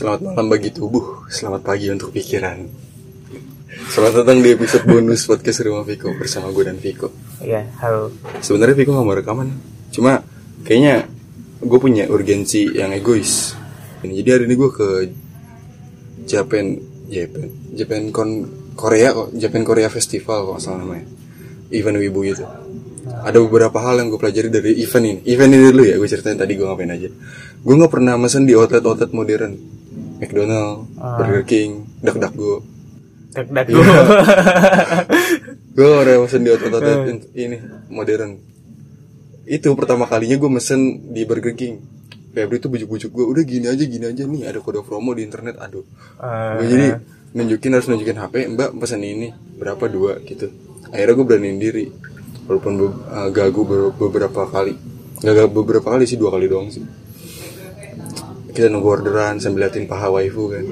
Selamat malam bagi tubuh, selamat pagi untuk pikiran. Selamat datang di episode bonus podcast Rumah Viko bersama gue dan Viko. Iya, halo. Sebenarnya Viko gak mau rekaman, cuma kayaknya gue punya urgensi yang egois. Ini jadi hari ini gue ke Japan, Japan, Japan Con Korea kok, Japan Korea Festival kok salah namanya. Event wibu gitu. Ada beberapa hal yang gue pelajari dari event ini. Event ini dulu ya, gue ceritain tadi gue ngapain aja. Gue nggak pernah mesen di outlet-outlet modern. McDonald, Burger King, DuckDuckGo. Dak dak Iya. gue udah mesen di outlet-outlet in- ini modern. Itu pertama kalinya gue mesen di Burger King. Febri tuh bujuk-bujuk gue, udah gini aja gini aja nih ada kode promo di internet, aduh. Eh, Gue jadi nunjukin harus nunjukin HP, Mbak pesan ini berapa dua gitu. Akhirnya gue beraniin diri, walaupun be- eh, gagu ber- beberapa kali, gagal beberapa kali sih dua kali doang sih. Kita nunggu orderan sambil liatin paha waifu kan.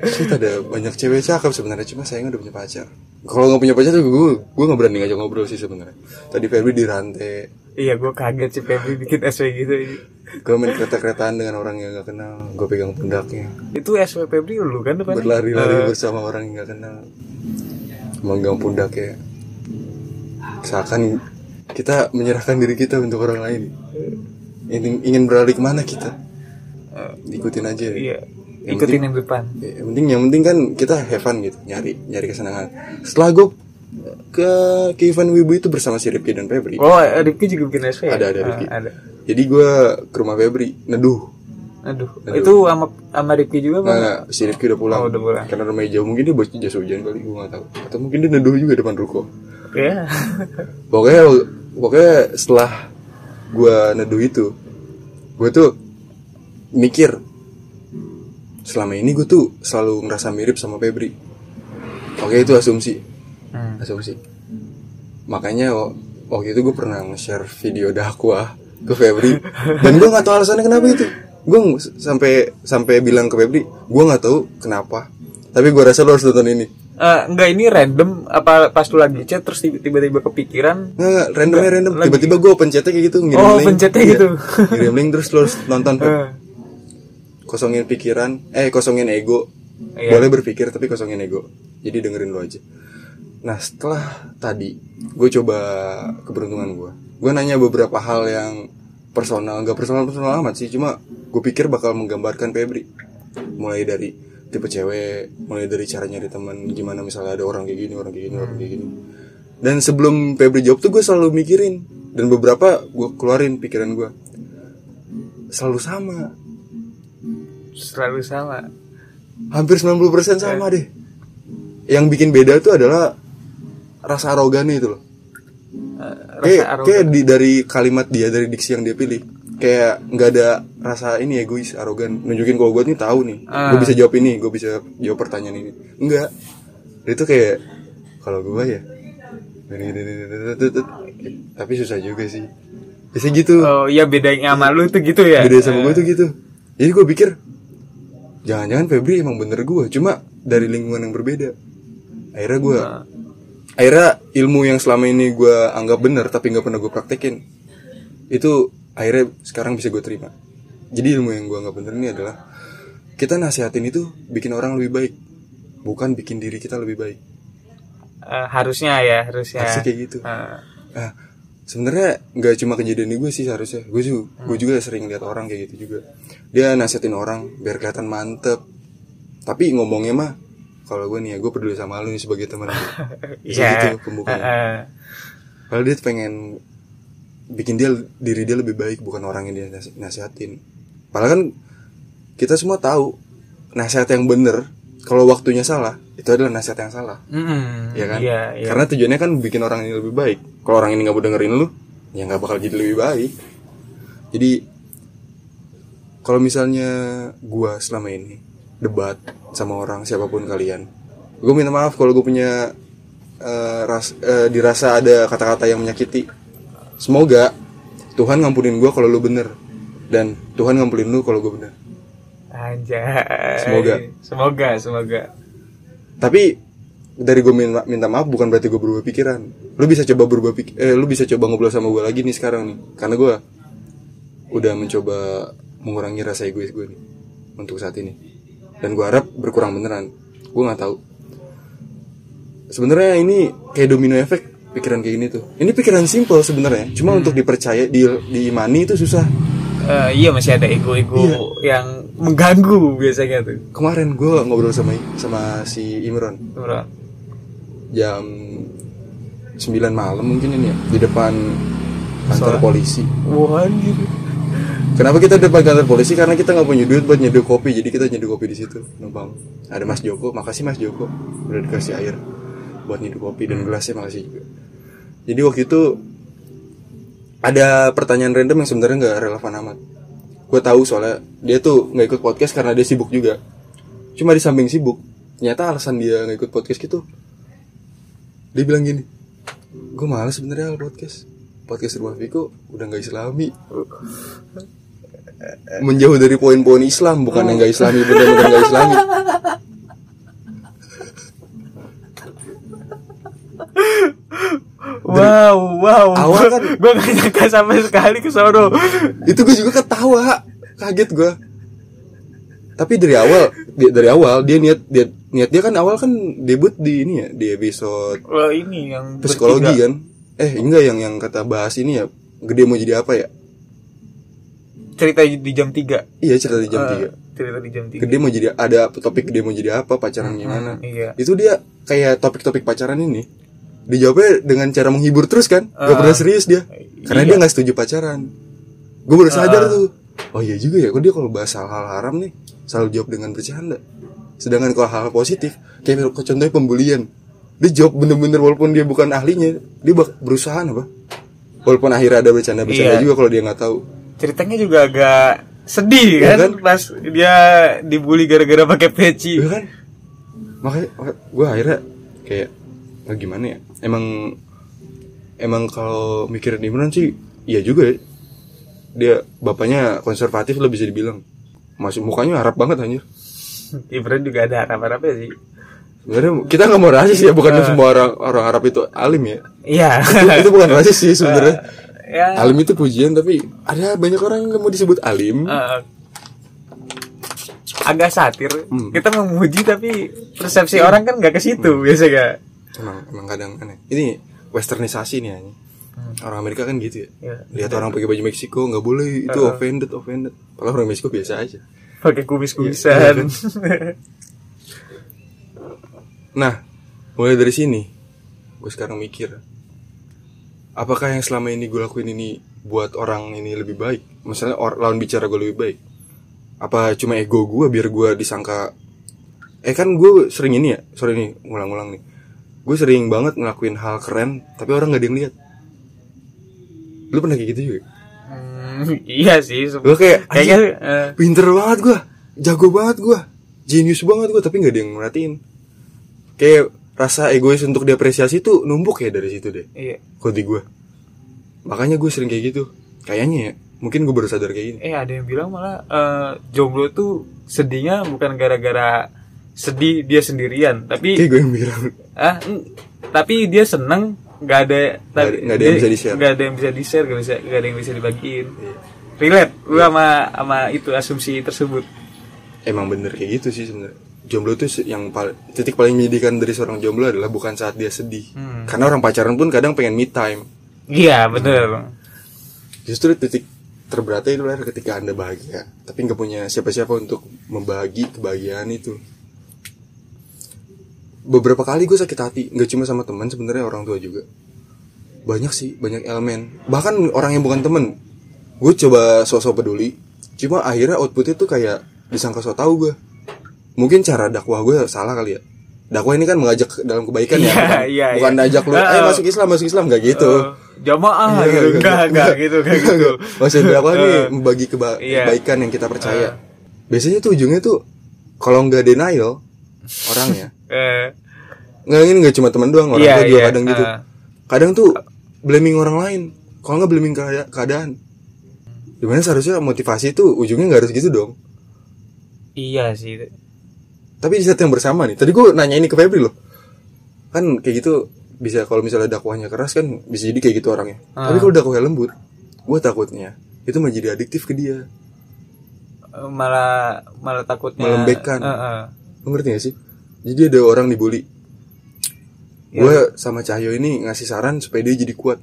Kita ada banyak cewek cakep sebenarnya cuma sayangnya udah punya pacar. Kalau nggak punya pacar tuh gue gue nggak berani ngajak ngobrol sih sebenarnya. Tadi Febri dirantai, Iya, gue kaget sih Febri bikin SW gitu. gue main kereta-keretaan dengan orang yang gak kenal, gue pegang pundaknya. Itu SW Febri lu kan depannya? berlari-lari Eh, bersama orang yang gak kenal menggang pundaknya seakan kita menyerahkan diri kita untuk orang lain ingin, ingin beralih ke mana kita ikutin aja Iya. Yang Ikutin yang depan. Ya, yang penting yang penting kan kita have fun gitu nyari nyari kesenangan setelah gue ke ke event wibu itu bersama si Ripki dan Febri Oh, Rifki juga bikin SW ya? ada ada Ah, Ripki ada. jadi gue ke rumah Febri neduh Aduh, itu sama sama Rifki juga bang? nggak, si Rifki udah pulang. Oh, udah pulang. Karena rumahnya jauh, mungkin dia bos jas hujan kali, gue gak tahu. Atau mungkin dia neduh juga depan ruko. Iya. Pokoknya, pokoknya setelah gue neduh itu, gue tuh mikir, selama ini gue tuh selalu ngerasa mirip sama Febri. Oke itu asumsi, Hmm. asumsi. Makanya wa- waktu itu gue pernah nge-share video dakwah ke Febri, dan gue gak tahu alasannya kenapa itu. Gue sampai sampai bilang ke Febri, gue nggak tahu kenapa. Tapi gue rasa lo harus nonton ini. Eh, enggak ini random apa pas lu lagi chat terus tiba- tiba-tiba kepikiran Nggak, nggak, randomnya random. Tiba-tiba gue pencetnya kayak gitu, ngirim Oh, link. pencetnya Iya, gitu. ngirim link terus harus nonton. Eh, Kosongin pikiran, eh kosongin ego. Iya. Boleh berpikir tapi kosongin ego. Jadi dengerin lo aja. Nah setelah tadi, gue coba keberuntungan gue. Gue nanya beberapa hal yang personal, nggak personal personal amat sih. Cuma gue pikir bakal menggambarkan Febri. Mulai dari tipe cewek, mulai dari cara nyari teman, gimana misalnya ada orang kayak gini, orang kayak gini, orang kayak gini. Dan sebelum Febri jawab tuh gue selalu mikirin dan beberapa gue keluarin pikiran gue selalu sama selalu sama. hampir 90% sama deh. Yang bikin beda tuh adalah rasa arogannya itu loh. Eh, Kayak, rasa kayak di, dari kalimat dia, dari diksi yang dia pilih, kayak nggak ada rasa ini egois, arogan, nunjukin kalau gue nih tahu nih, Ah. gue bisa jawab ini, gue bisa jawab pertanyaan ini. Enggak, dia tuh kayak kalau gue ya, tapi susah juga sih. Bisa gitu, Oh iya bedanya sama lu tuh gitu ya. beda sama gue tuh gitu. Jadi gue pikir, jangan-jangan Febri emang bener gue, cuma dari lingkungan yang berbeda. Akhirnya gue Nah, akhirnya ilmu yang selama ini gue anggap bener tapi nggak pernah gue praktekin itu akhirnya sekarang bisa gue terima. Jadi ilmu yang gue anggap bener ini adalah kita nasihatin itu bikin orang lebih baik bukan bikin diri kita lebih baik. Eh, harusnya ya, harusnya. Harusnya kayak gitu. Eh, nah sebenarnya nggak cuma kejadian di gue sih seharusnya. Gue juga gue juga sering lihat orang kayak gitu juga. Dia nasihatin orang biar kelihatan mantep. Tapi ngomongnya mah kalau gue nih ya gue peduli sama lu nih sebagai teman gue Iya. gitu pembukanya eh. Padahal dia pengen bikin dia diri dia lebih baik bukan orang yang dia nasi- nasihatin. Padahal kan kita semua tahu nasihat yang bener kalau waktunya salah itu adalah nasihat yang salah, Mm-mm. ya kan? Iya, iya. Karena tujuannya kan bikin orang ini lebih baik. Kalau orang ini nggak mau dengerin lu, ya nggak bakal jadi lebih baik. Jadi kalau misalnya gua selama ini debat sama orang siapa pun kalian, gue minta maaf kalau gue punya eh, ras, eh, dirasa ada kata-kata yang menyakiti. Semoga Tuhan ngampunin gue kalau lu bener dan Tuhan ngampunin lu kalau gue bener. Anjay. Semoga. Semoga, semoga. Tapi dari gue minta, minta maaf bukan berarti gue berubah pikiran. Lu bisa coba berubah pik eh lu bisa coba ngobrol sama gue lagi nih sekarang nih. Karena gue udah mencoba mengurangi rasa egois gue nih untuk saat ini dan gue harap berkurang beneran gue nggak tahu sebenarnya ini kayak domino efek pikiran kayak gini tuh ini pikiran simple sebenarnya cuma untuk dipercaya di diimani itu susah Eh, iya masih ada ego-ego Iya. yang mengganggu biasanya tuh. kemarin gue ngobrol sama sama si Imron Bro. jam 9 malam mungkin ini ya di depan kantor Soalnya? polisi Wah anjir. Kenapa kita depan kantor polisi? Karena kita nggak punya duit buat nyeduh kopi, jadi kita nyeduh kopi di situ, numpang. Ada Mas Joko, makasih Mas Joko, udah dikasih air buat nyeduh kopi dan gelasnya makasih juga. Jadi waktu itu ada pertanyaan random yang sebenarnya nggak relevan amat. Gue tahu soalnya dia tuh nggak ikut podcast karena dia sibuk juga. Cuma di samping sibuk, ternyata alasan dia nggak ikut podcast gitu. Dia bilang gini, gue malas sebenarnya podcast. Podcast rumah Viko udah nggak islami menjauh dari poin-poin Islam bukan yang gak Islami benar-benar gak Islami Wow, wow. awal kan- gue gak nyangka sama sekali ke sono. itu gue juga ketawa. Kaget gue tapi dari awal dia, dari awal dia niat dia niat dia kan awal kan debut di ini ya di episode Wah ini yang psikologi bertiga. kan? Eh enggak yang yang kata bahas ini ya gede mau jadi apa ya? Cerita di jam 3 iya cerita di jam Eh, 3 Cerita di jam 3 gede mau jadi ada topik gede mau jadi apa pacaran gimana? Iya. itu dia kayak topik-topik pacaran ini dijawabnya dengan cara menghibur terus kan gak Ah. pernah serius dia karena Iya. dia nggak setuju pacaran gue baru sadar tuh oh iya juga ya kok dia kalau bahas hal-hal haram nih selalu jawab dengan bercanda sedangkan kalau hal-hal positif kayak contohnya pembulian dia jawab bener-bener walaupun dia bukan ahlinya dia berusaha apa walaupun akhirnya ada bercanda-bercanda Iya. juga kalau dia nggak tahu Ceritanya juga agak sedih Iya kan, kan? pas dia dibully gara-gara pakai peci. Iya kan makanya gue akhirnya kayak ah, gimana ya emang emang kalau mikirin Imran sih iya juga ya dia bapaknya konservatif lah bisa dibilang masuk mukanya harap banget anjir Ibran juga ada harapan-harapan sih. sebenarnya kita nggak mau rasis ya bukan semua orang orang Arab itu alim ya Iya. itu, itu bukan rasis sih sebenarnya ya. alim itu pujian tapi ada banyak orang yang nggak mau disebut alim eh, agak satir. Hmm. Kita memuji tapi persepsi orang kan nggak ke situ biasanya. Emang emang kadang aneh. Ini westernisasi nih anjing. Orang Amerika kan gitu ya. Ya. lihat orang pakai baju Meksiko nggak boleh. Itu Uh-uh. offended offended. Kalau orang Meksiko biasa aja. Pakai kumis-kumisan. nah mulai dari sini gue sekarang mikir apakah yang selama ini gue lakuin ini buat orang ini lebih baik? Misalnya or, lawan bicara gue lebih baik. Apa cuma ego gue biar gue disangka? Eh kan gue sering ini ya sorry nih ngulang-ngulang nih gue sering banget ngelakuin hal keren tapi orang nggak ada yang lihat. Lu pernah kayak gitu juga? Hmm, iya sih. gue kayak Kayaknya anjing, eh, pinter banget gue jago banget gue jenius banget gue tapi nggak ada yang merhatiin. Kayak rasa egois untuk diapresiasi tuh numpuk ya dari situ deh iya. kode di gue makanya gue sering kayak gitu. Kayaknya ya mungkin gue baru sadar kayak gini. Eh ada yang bilang malah eh, jomblo tuh sedihnya bukan gara-gara sedih dia sendirian, tapi kayak gue yang bilang. Ah tapi dia seneng nggak ada tapi nggak ada yang bisa di-share. nggak ada yang bisa di share nggak bisa nggak ada yang bisa dibagiin. Iya. relate lu sama sama itu asumsi tersebut. Emang bener kayak gitu sih sebenarnya jomblo tuh yang paling titik paling menyedihkan dari seorang jomblo adalah bukan saat dia sedih. Hmm. karena orang pacaran pun kadang pengen me time. Iya bener. Justru titik terberatnya itu adalah ketika anda bahagia tapi nggak punya siapa-siapa untuk membagi kebahagiaan itu beberapa kali gue sakit hati nggak cuma sama teman sebenarnya orang tua juga. Banyak sih banyak elemen. Bahkan orang yang bukan temen gue coba sosok peduli cuma akhirnya outputnya tuh kayak disangka so tau gue mungkin cara dakwah gue salah kali ya. Dakwah ini kan mengajak dalam kebaikan ya Iya, bukan, iya, bukan iya. ngajak lu ah. masuk Islam masuk Islam. Nggak gitu. Eh, jamaah Iya, gitu. enggak enggak gitu kayak gitu. Maksud dakwah nih? Eh, membagi keba- Iya. kebaikan yang kita percaya. Eh. Biasanya tuh ujungnya tuh kalau nggak denial orangnya. Eh, nggak ini nggak cuma teman doang, orang Iya, tua juga iya. kadang gitu. Eh. Kadang tuh blaming orang lain. Kalau nggak blaming keada- keadaan. Di mana seharusnya motivasi itu ujungnya nggak harus gitu dong. iya sih Tapi di saat yang bersama nih, tadi gue nanya ini ke Febri loh. Kan kayak gitu bisa kalau misalnya dakwahnya keras kan bisa jadi kayak gitu orangnya. Ah. Tapi kalau dakwahnya lembut, gue takutnya itu menjadi adiktif ke dia Eh, malah malah takutnya Melembekkan. Eh. Lo ngerti gak sih? Jadi ada orang dibully. Ya. Gue sama Cahyo ini ngasih saran supaya dia jadi kuat.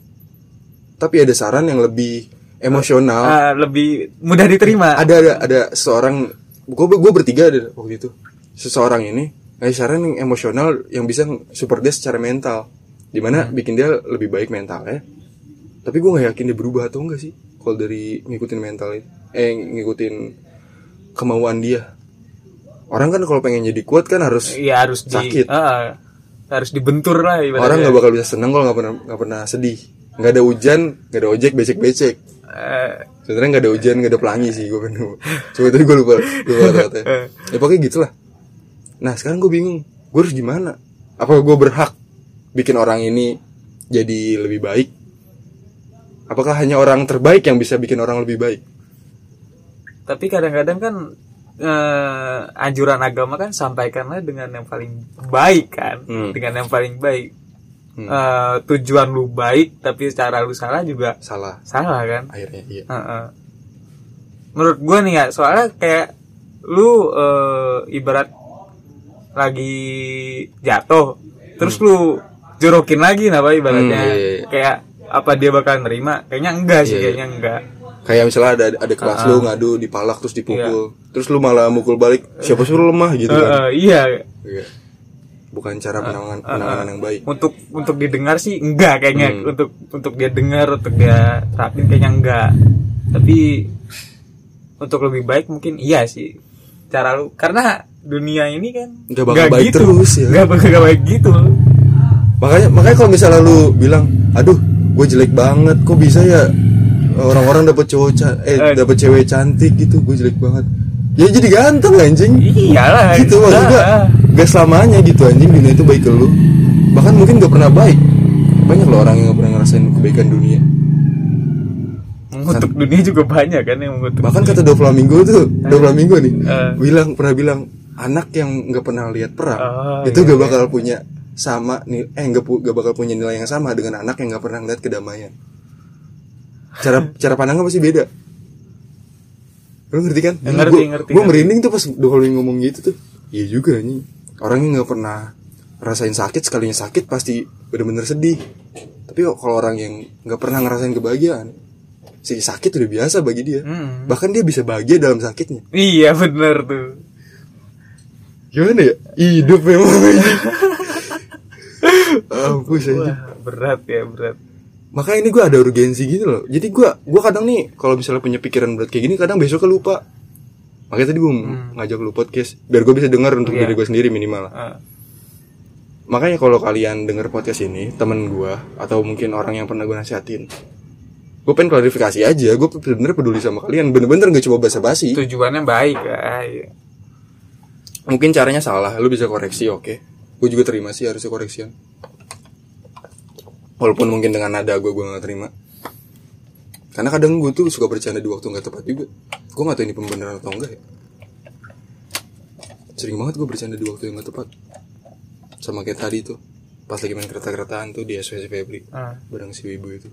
Tapi ada saran yang lebih emosional. Ah, lebih mudah diterima. Ada ada ada seorang Gue gue bertiga ada waktu itu. Seseorang ini ngasih saran yang emosional Yang bisa support dia secara mental. Di mana bikin dia lebih baik mentalnya. Tapi gue gak yakin dia berubah atau enggak sih Kalau dari ngikutin mental itu Eh ngikutin kemauan dia Orang kan kalau pengen jadi kuat kan harus Iya harus di Sakit. eh, eh. harus dibentur lah ibaratnya. Orang nggak bakal bisa seneng kalau nggak pernah nggak pernah sedih. Nggak ada hujan, nggak ada ojek, becek becek. Eh, Sebenarnya nggak ada hujan, nggak ada pelangi sih gue penuh. Coba tadi gue lupa lupa kata Ya pokoknya gitulah. Nah sekarang gue bingung, gue harus gimana? Apa gue berhak bikin orang ini jadi lebih baik? Apakah hanya orang terbaik yang bisa bikin orang lebih baik? tapi kadang-kadang kan eh, anjuran agama kan sampaikanlah dengan yang paling baik kan, Hmm. dengan yang paling baik. Hmm. Eh, tujuan lu baik tapi secara lu salah juga Salah salah kan. akhirnya iya. Heeh. Menurut gua nih ya, soalnya kayak lu eh, ibarat lagi jatuh, terus lu jorokin lagi apa ibaratnya. Hmm, iya, iya, iya. Kayak apa dia bakal nerima? Kayaknya enggak sih, Iya, iya. kayaknya enggak. Kayak misalnya ada ada kelas lu ngadu dipalak terus dipukul, terus lu malah mukul balik, siapa suruh lemah gitu Eh, kan? eh, iya. Iya. Bukan cara penanganan penanganan yang baik. Untuk untuk didengar sih enggak kayaknya. Hmm. Untuk untuk dia dengar, untuk dia terapin kayaknya enggak. Tapi untuk lebih baik mungkin iya sih. Cara lu karena dunia ini kan Nggak bakal baik terus ya. Nggak bakal nggak baik gitu. Makanya makanya kalau misalnya lu bilang, aduh, gue jelek banget, kok bisa ya orang-orang dapat cowok ca- eh Eh. dapat cewek cantik gitu, gue jelek banget. Ya jadi ganteng anjing. Iyalah. Gitu maksud Ah. gak selamanya gitu anjing dunia itu baik ke lu. Bahkan mungkin gak pernah baik. Banyak loh orang yang gak pernah ngerasain kebaikan dunia. Mengutuk dunia juga banyak kan yang mengutuk. Bahkan kata Do Flamingo tuh, Do Flamingo nih, Eh. bilang pernah bilang anak yang nggak pernah lihat perang Oh, itu iya, gak iya. bakal punya sama nih eh nggak pu- gak bakal punya nilai yang sama dengan anak yang nggak pernah ngeliat kedamaian. Cara cara pandangnya pasti beda. Lu ngerti kan? Ya, ngerti, ngerti, Gue ngerti. merinding tuh pas Flamingo ngomong gitu tuh. Iya juga nih. Orang yang nggak pernah rasain sakit sekalinya sakit pasti bener-bener sedih. Tapi kalau orang yang nggak pernah ngerasain kebahagiaan, si sakit udah biasa bagi dia. Hmm. Bahkan dia bisa bahagia dalam sakitnya. Iya bener tuh. Gimana ya? Hidup memang. Ampun aja. Wah, berat ya berat. Makanya ini gue ada urgensi gitu loh. Jadi gue gua kadang nih kalau misalnya punya pikiran berat kayak gini kadang besoknya lupa. Makanya tadi gue ngajak lu podcast biar gue bisa dengar untuk Hmm. Iya. diri gue sendiri minimal. Ah. Makanya kalau kalian denger podcast ini temen gue atau mungkin orang yang pernah gue nasihatin, gue pengen klarifikasi aja. Gue bener-bener peduli sama kalian. Bener-bener gak coba basa-basi. Tujuannya baik ya. Mungkin caranya salah, lu bisa koreksi, oke. Gue juga terima sih harusnya koreksian. Walaupun mungkin dengan nada gue gue gak terima. Karena kadang gue tuh suka bercanda di waktu gak tepat juga. Gue gak tahu ini pembenaran atau enggak ya. Sering banget gue bercanda di waktu yang gak tepat. Sama kayak tadi tuh. Pas lagi main kereta-keretaan tuh di SWC Febri. Ah, Bareng si Wibu itu.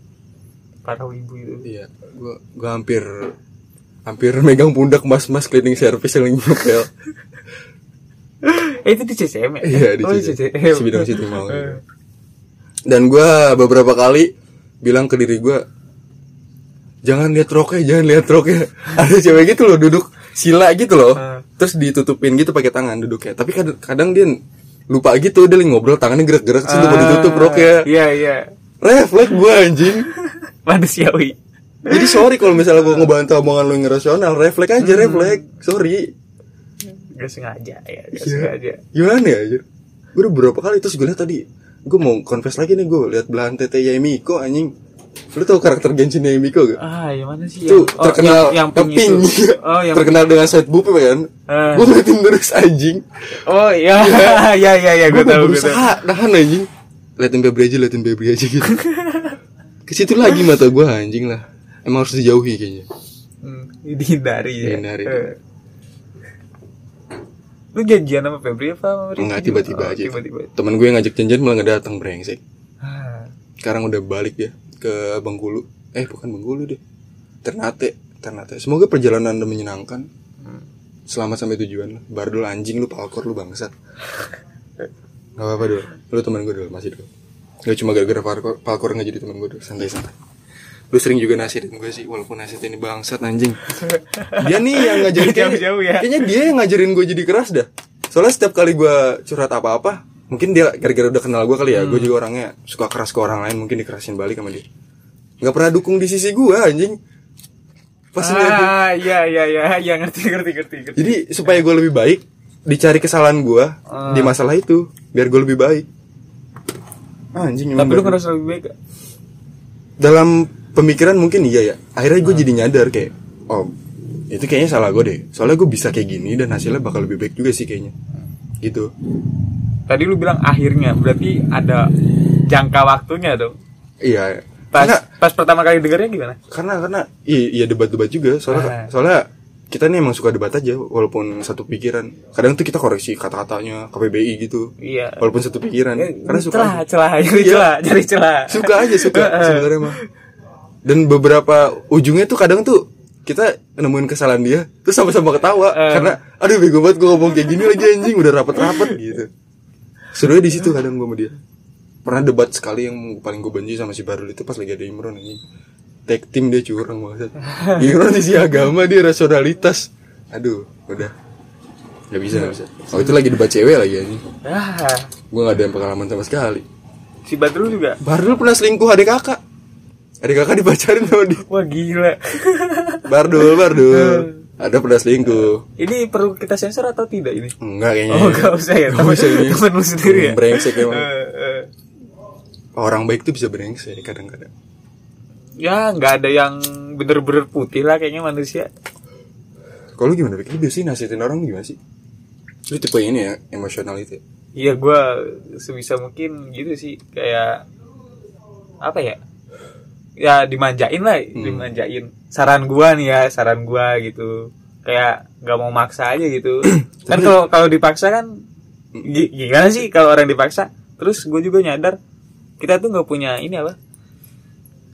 para ibu itu. Iya, gue gue hampir hampir megang pundak mas-mas cleaning service yang lagi ngepel. Eh itu di CCM ya? Iya di Oh, situ. CCM. Si bidang situ mau. Eh. Dan gue beberapa kali bilang ke diri gue, jangan lihat roknya, jangan lihat roknya. Ada cewek gitu loh duduk sila gitu loh, Ah. terus ditutupin gitu pakai tangan duduknya. Tapi kadang, kadang dia lupa gitu, dia lagi ngobrol tangannya gerak-gerak, terus lupa ditutup roknya. Iya iya. Refleks gue anjing. Manusiawi. Jadi sorry kalau misalnya gue ngebantah omongan lu yang rasional, refleks aja refleks. Sorry. Gak sengaja ya, gak Iya. sengaja. Gimana ya anjir? Gue udah beberapa kali terus gue liat tadi Gue mau confess lagi nih gue liat belahan tete Yaimiko anjing Lu tau karakter Genshin Yaimiko gak? Ah, yang mana sih? Yang, oh, terkenal yang, yang pink pink. itu. Oh, yang Terkenal dengan set boob kan Eh. Gue ngeliatin terus anjing Oh iya, iya iya iya, gue tahu gue tahu. nahan anjing Liatin Febri aja, liatin Febri aja gitu Ke situ lagi mata gue anjing lah Emang harus dijauhi kayaknya Hmm, dihindari ya. Dihindari. Eh. Lu janjian sama Febri apa sama Rifki Enggak juga? tiba-tiba Oh, aja. Tiba-tiba. Temen gue yang ngajak janjian malah gak datang brengsek. Ah, Sekarang udah balik dia ke Bengkulu. Eh bukan Bengkulu deh. Ternate Ternate. Semoga perjalanan anda menyenangkan. Hmm. selamat sampai tujuan Bardul anjing lu palkor lu bangsat. Gak apa-apa dulu Lu teman gue dulu masih dulu Gak cuma gara-gara palkor, palkor gak jadi teman gue dulu Santai-santai Lu sering juga nasihatin gue sih Walaupun nasihatin ini bangsat anjing. Dia nih yang ngajarin kayaknya, Jauh-jauh ya. kayaknya dia yang ngajarin gue jadi keras dah. Soalnya setiap kali gue curhat apa-apa Mungkin dia gara-gara udah kenal gue kali ya Gue juga orangnya suka keras ke orang lain Mungkin dikerasin balik sama dia. Gak pernah dukung di sisi gue anjing. Pas ah iya iya iya. Iya ngerti ngerti ngerti ngerti. Jadi supaya gue lebih baik dicari kesalahan gue Ah. di masalah itu biar gue lebih baik. Anjing tapi lu ngerasa lebih baik gak? dalam pemikiran mungkin iya ya. Akhirnya gue jadi nyadar kayak oh itu kayaknya salah gue deh. Soalnya gue bisa kayak gini dan hasilnya bakal lebih baik juga sih kayaknya. Gitu. Tadi lu bilang akhirnya berarti ada jangka waktunya tuh. Iya. Pas karena pas pertama kali dengarnya gimana? Karena karena iya, iya debat-debat juga. Soalnya Ah. soalnya kita nih emang suka debat aja walaupun satu pikiran. Kadang tuh kita koreksi kata-katanya KPBI gitu. Iya. Walaupun satu pikiran. Karena suka celah aja. celah cari Iya. celah cari celah. Suka aja suka. Sebenarnya mah dan beberapa ujungnya tuh kadang tuh kita nemuin kesalahan dia terus sama-sama ketawa. Eh. karena aduh bego banget gue ngomong kayak gini lagi anjing udah rapet-rapet gitu. Serunya di situ kadang gue sama dia. Pernah debat sekali yang paling gue benci sama si Barul itu pas lagi ada Imron ini tag team dia curang banget. Imron isi agama dia rasionalitas. Aduh udah. Nggak bisa nggak bisa. Oh itu lagi debat cewek lagi anjing. Ah. Gue nggak ada yang pengalaman sama sekali. Si Badrul juga? Bardul pernah selingkuh adik kakak Adik kakak dipacarin sama dia. Wah gila. Bardul, Bardul. Ada pernah selingkuh. Ini perlu kita sensor atau tidak ini? Enggak kayaknya. Oh gak usah ya. Nggak temen, usah ini. temen lu sendiri ya? Hmm, Brengsek emang. Eh, eh. Orang baik tuh bisa brengsek kadang-kadang. Ya nggak ada yang bener-bener putih lah kayaknya manusia. Kalau lu gimana? Lu biasanya nasihatin orang gimana sih? Lu tipe ini ya, emosional itu ya? Iya gue sebisa mungkin gitu sih. Kayak apa ya ya dimanjain lah dimanjain. Saran gua nih ya saran gua gitu. Kayak nggak mau maksa aja gitu. Kan kalau kalau dipaksa kan gi- gimana sih kalau orang dipaksa? Terus gue juga nyadar kita tuh nggak punya ini apa?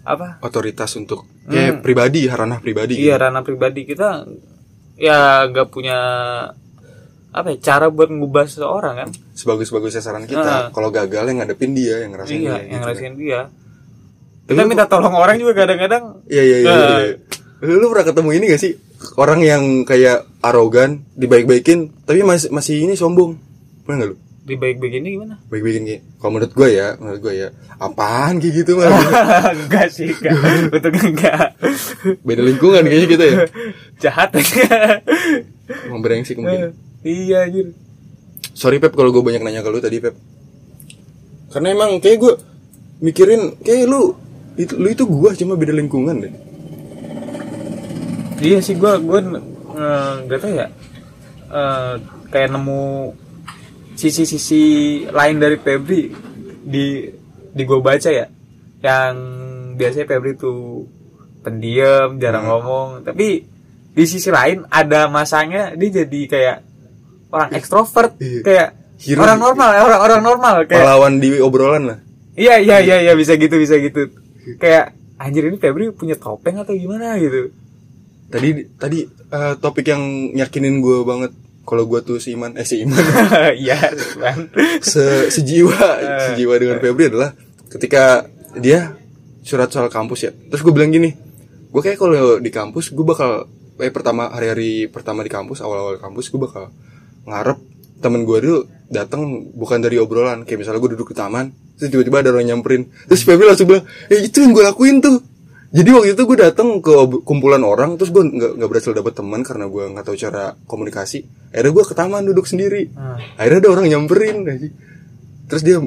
Apa? Otoritas untuk Kayak pribadi, ranah pribadi Hmm. iya gitu. ranah pribadi. Kita ya nggak punya apa ya cara buat ngubah seseorang kan? Sebagus-bagusnya saran kita. Ah. Kalau gagal yang ngadepin dia, yang ngerasain iya dia yang gitu ngerasain dia. Tapi kita lu- minta tolong orang juga kadang-kadang Iya iya iya. Nah. iya. Lu pernah ketemu ini gak sih orang yang kayak arogan, dibaik-baikin, tapi masih masih ini sombong. Pernah gak lu? di baik begini gimana? Baik-baikin kayak. Kalau menurut gue ya, menurut gue ya, apaan kayak gitu mah. enggak sih, enggak. Untungnya enggak. Beda lingkungan kayaknya kita ya. Jahat. Emang brengsek mungkin. iya, anjir. Sorry Pep kalau gue banyak nanya ke lu tadi Pep. Karena emang kayak gue mikirin kayak lu itu, lu itu gua cuma beda lingkungan deh. Iya sih gua gua eh, nggak tahu ya. Eh, kayak nemu sisi-sisi lain dari Febri di di gua baca ya. Yang biasanya Febri tuh pendiam, jarang ngomong, tapi di sisi lain ada masanya dia jadi kayak orang ekstrovert, Iya. kayak Hero orang normal, orang orang normal kayak Pahlawan di obrolan lah. Iya iya iya iya bisa gitu bisa gitu. Kayak anjir ini Febri punya topeng atau gimana gitu. Tadi tadi eh, topik yang yakinin gue banget kalau gue tuh seiman eh seiman. Iya, se sejiwa sejiwa dengan Febri adalah ketika dia surat soal kampus ya. Terus gue bilang gini gue kayak kalau di kampus gue bakal eh pertama hari-hari pertama di kampus awal-awal kampus gue bakal ngarep temen gue dulu datang bukan dari obrolan. Kayak misalnya gue duduk di taman terus tiba-tiba ada orang nyamperin. Terus Febri langsung bilang eh itu yang gue lakuin tuh. Jadi waktu itu gue datang ke kumpulan orang terus gue nggak nggak berhasil dapet teman karena gue nggak tahu cara komunikasi. Akhirnya gue ke taman duduk sendiri. Hmm. akhirnya ada orang nyamperin. Terus dia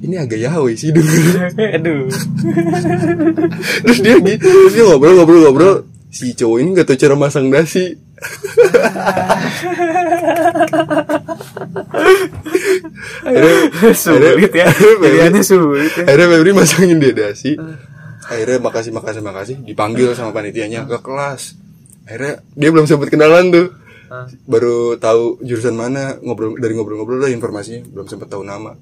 ini agak yaoi sih denger Aduh. terus dia gitu terus dia ngobrol ngobrol ngobrol. Si cowok ini nggak tahu cara masang nasi akhirnya sulit ya. Pilihannya sulit ya. akhirnya Febri masangin dia dasi akhirnya makasih makasih makasih. Dipanggil sama panitianya ke kelas. Akhirnya dia belum sempat kenalan tuh. Baru tahu jurusan mana ngobrol dari ngobrol-ngobrol lah informasinya. Belum sempat tahu nama.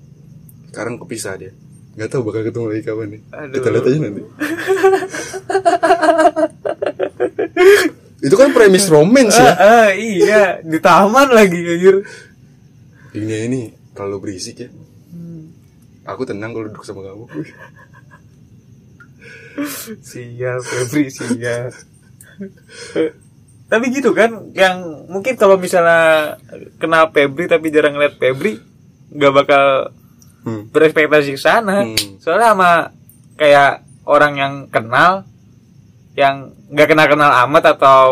Sekarang kepisah dia. Nggak tahu bakal ketemu lagi kapan nih. Aduh. kita lihat aja nanti. Itu kan premis romance ya. Ah, ah, iya. Di taman lagi anjir dunia ini terlalu berisik ya Hmm. aku tenang kalau duduk sama kamu siap Febri siap tapi gitu kan yang mungkin kalau misalnya kena Febri tapi jarang ngeliat Febri nggak bakal hmm. berekspektasi ke sana Hmm. soalnya sama kayak orang yang kenal yang nggak kenal kenal amat atau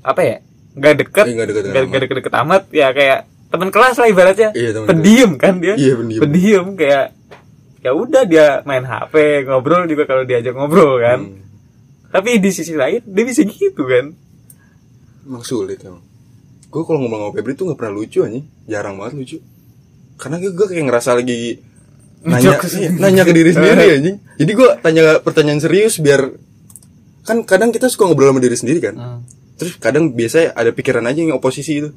apa ya nggak deket Iya, nggak deket-deket nggak amat. nggak deket-deket amat ya kayak teman kelas lah ibaratnya. Iya, teman pendiam kan dia. Iya, pendiam. kayak ya udah dia main HP ngobrol juga kalau diajak ngobrol kan. Hmm. tapi di sisi lain dia bisa gitu kan. Emang sulit emang. Gue kalau ngomong sama Febri tuh nggak pernah lucu anjing. Jarang banget lucu. Karena gue, gue kayak ngerasa lagi nanya iya, nanya ke diri sendiri anjing. Jadi gue tanya pertanyaan serius biar kan kadang kita suka ngobrol sama diri sendiri kan. Hmm. terus kadang biasanya ada pikiran aja yang oposisi itu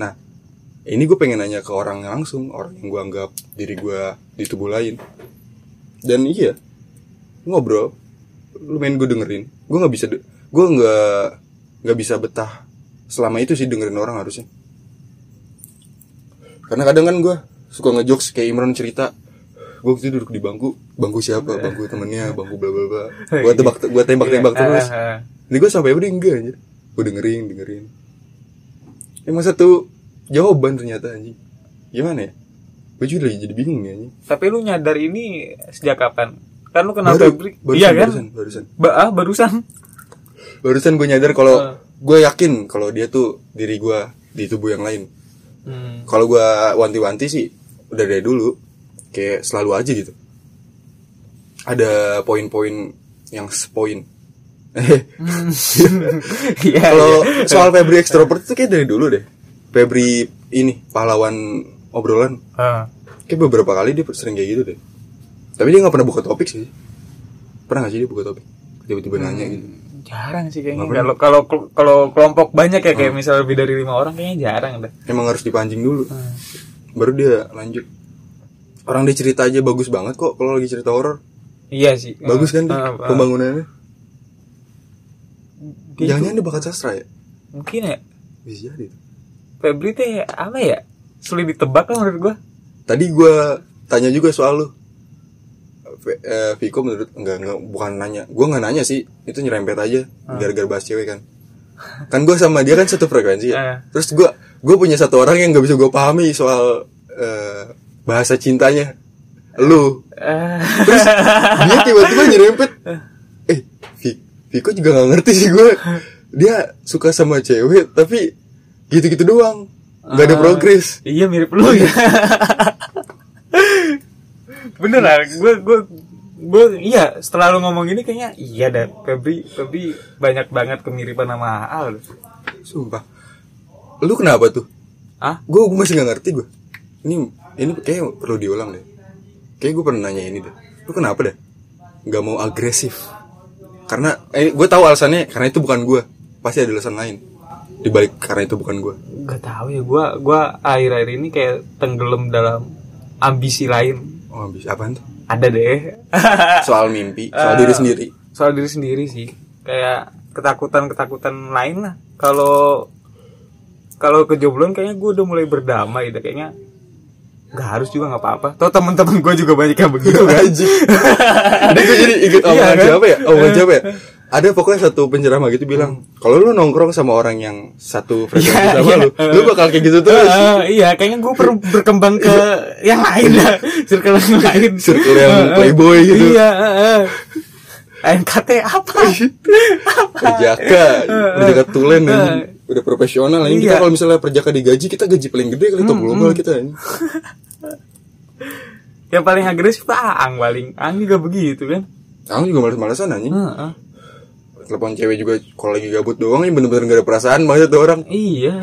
nah ini gue pengen nanya ke orang langsung orang yang gue anggap diri gue di tubuh lain. Dan iya ngobrol lu main gue dengerin. Gue nggak bisa gue nggak nggak bisa betah selama itu sih dengerin orang harusnya. Karena kadang kan gue suka ngejokes kayak Imran cerita gue waktu itu duduk di bangku bangku siapa? Bangku temennya bangku bla bla bla. Gue tebak gue tembak tembak Iya. terus. Ah, ah. ini gue sampai udah enggak anjir. Gue dengerin dengerin. Emang satu jawaban ternyata anjing. Gimana ya? Gue juga lagi jadi bingung nih anjing. Tapi lu nyadar ini sejak kapan? Kan lu kenal Baru- Febri barusan, iya kan? barusan barusan. Ba ah, barusan. Barusan gue nyadar kalau Ah. gue yakin kalau dia tuh diri gue di tubuh yang lain. Hmm. kalau gue wanti-wanti sih udah dari dulu kayak selalu aja gitu. Ada poin-poin yang sepoin. Hmm. Iya, kalau iya. soal Febri ekstrovert itu kayak dari dulu deh Febri ini pahlawan obrolan. Ah. kayak beberapa kali dia sering kayak gitu deh. Tapi dia nggak pernah buka topik sih. Pernah gak sih dia buka topik? Tiba-tiba nanya gitu. jarang sih kayaknya. Kalau kalau kalau kelompok banyak ya kayak misal lebih dari lima orang kayaknya jarang deh. Emang harus dipancing dulu. Hmm. baru dia lanjut. Orang dia cerita aja bagus banget kok kalau lagi cerita horor. Iya sih. Bagus kan dia ah. pembangunannya? Dia jangan tuh dia bakat sastra ya? Mungkin ya. Bisa jadi Febri teh apa ya? Sulit ditebak lah menurut gua. Tadi gua tanya juga soal lu. V- eh, Viko menurut enggak enggak bukan nanya. Gua nggak nanya sih. Itu nyerempet aja Ah. gara-gara bahas cewek kan. Kan gua sama dia kan satu frekuensi ya. Ah. terus gua gua punya satu orang yang nggak bisa gua pahami soal eh, bahasa cintanya. Lu. Terus dia tiba-tiba nyerempet. Eh Vi- Viko juga nggak ngerti sih gue dia suka sama cewek tapi gitu-gitu doang. Nggak ada Ah. progres. iya mirip lu ya. Bener lah gue gue gue iya setelah lu ngomong ini kayaknya iya deh Febri Febri banyak banget kemiripan sama Al. Sumpah. Lu kenapa tuh? Ah gue masih nggak ngerti gue ini ini kayak perlu diulang deh. Kayak gue pernah nanya ini deh. Lu kenapa deh nggak mau agresif. Karena eh, gue tahu alasannya karena itu bukan gue pasti ada alasan lain dibalik karena itu bukan gue nggak tahu ya gue gue akhir-akhir ini kayak tenggelam dalam ambisi lain. Oh bisa apaan tuh? Ada deh. Soal mimpi soal Eh, diri sendiri. soal diri sendiri sih. Kayak ketakutan ketakutan lain lah. Kalau kalau kejobloan kayaknya gue udah mulai berdamai deh. Kayaknya nggak harus juga nggak apa-apa. Tuh teman-teman gue juga banyak yang begitu kan. Ini gue jadi inget Iya, omongan kan? siapa ya? Omongan siapa ya? Ada pokoknya satu penceramah gitu bilang, kalau lu nongkrong sama orang yang satu frekuensi Iya, sama iya. lu, lu bakal kayak gitu terus. Eh, iya kayaknya gue perlu berkembang ke yang lain lah circle yang lain Circle yang Eh, eh. playboy gitu. iya eh, eh. NKT apa Perjaka, perjaka tulen anjing. udah profesional ini kita Iya. kalau misalnya perjaka digaji kita gaji paling gede kali top global kita anjing. yang paling agresif Aang paling Aang juga begitu kan Aku juga males-malesan anjing. Heeh. Telepon cewek juga kalau lagi gabut doang ini bener-bener gak ada perasaan banget tuh orang. Iya.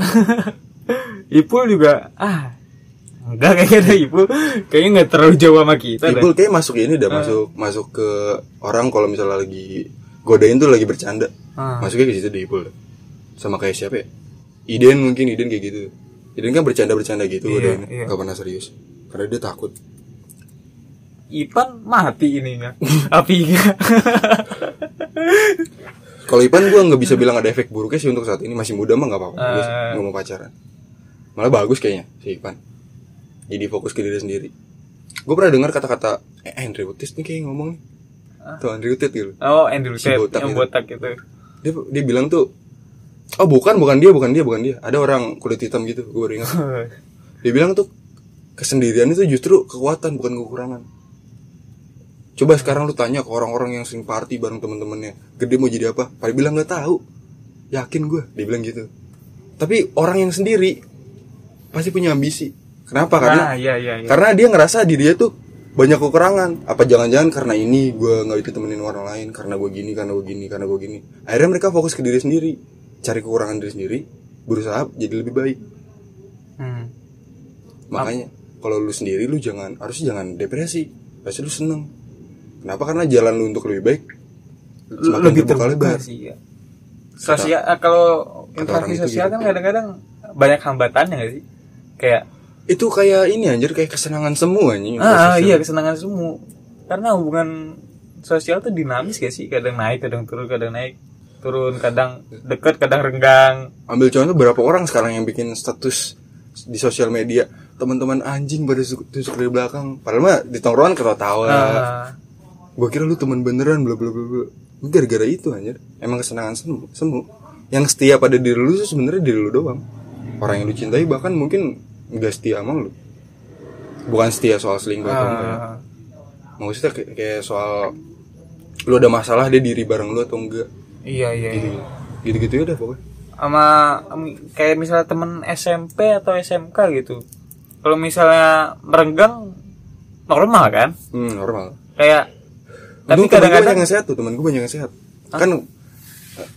Ipul juga ah enggak kayaknya ada Ipul kayaknya nggak terlalu jauh sama kita. Ibul kayak masuk ini dah masuk masuk ke orang kalau misalnya lagi godain tuh lagi bercanda. Ah. Masuknya ke situ deh Ibul. Sama kayak siapa ya? Iden mungkin Iden kayak gitu. Iden kan bercanda-bercanda gitu Iya, godain, iya. nggak pernah serius. Karena dia takut. Ipan mati ininya apinya Kalau Ipan gue nggak bisa bilang ada efek buruknya sih untuk saat ini masih muda mah nggak apa-apa. Sih Eh. nggak mau pacaran. Malah bagus kayaknya si Ipan. Jadi fokus ke diri sendiri. Gue pernah dengar kata-kata eh, Andrew Tate nih kayak ngomong nih. Tuh Andrew Tate gitu. oh Andrew Si Tate botak yang itu. botak itu Dia dia bilang tuh Oh bukan, bukan dia, bukan dia, bukan dia. Ada orang kulit hitam gitu, gue baru ingat. Dia bilang tuh kesendirian itu justru kekuatan bukan kekurangan. Coba sekarang lu tanya ke orang-orang yang sering party bareng temen-temennya, gede mau jadi apa? Pada bilang nggak tahu. Yakin gue, dia bilang gitu. Tapi orang yang sendiri pasti punya ambisi. Kenapa? Karena nah iya iya iya karena dia ngerasa diri dia tuh banyak kekurangan. Apa jangan-jangan karena ini gue nggak ditemenin orang lain, karena gue gini, karena gue gini, karena gue gini. Akhirnya mereka fokus ke diri sendiri, cari kekurangan diri sendiri, berusaha jadi lebih baik. Hmm. Makanya kalau lu sendiri lu jangan harusnya jangan depresi. Harusnya lu seneng. Kenapa? Karena jalan lu untuk lebih baik semakin lebih terbuka terbuka lebar. sih ya. Sosial ah, kalau kata interaksi orang itu sosial gitu. kan kadang-kadang banyak hambatannya gak sih? Kayak Itu kayak ini anjir kayak kesenangan semua nih. ah iya kesenangan semu. Karena hubungan sosial tuh dinamis gak sih? Kadang naik, kadang turun, kadang naik, turun, kadang deket, kadang renggang. Ambil contoh berapa orang sekarang yang bikin status di sosial media teman-teman anjing pada tusuk, dari belakang padahal mah di tongkrongan ketawa-tawa Ah, gue kira lu teman beneran bla bla bla bla. Gara-gara itu anjir. Emang kesenangan semu semu. Yang setia pada diri lu tuh sebenarnya diri lu doang. Orang yang lu cintai bahkan mungkin nggak setia sama lu. Bukan setia soal selingkuh atau enggak ya. ah, maksudnya kayak, kayak soal lu ada masalah dia diri bareng lu atau enggak. Iya iya. gitu. iya. gitu gitu ya udah pokoknya. Sama kayak misalnya temen SMP atau SMK gitu. Kalau misalnya merenggang normal kan? Hmm, normal. Kayak tapi kadang-kadang yang sehat tuh temen gue banyak yang sehat. Kan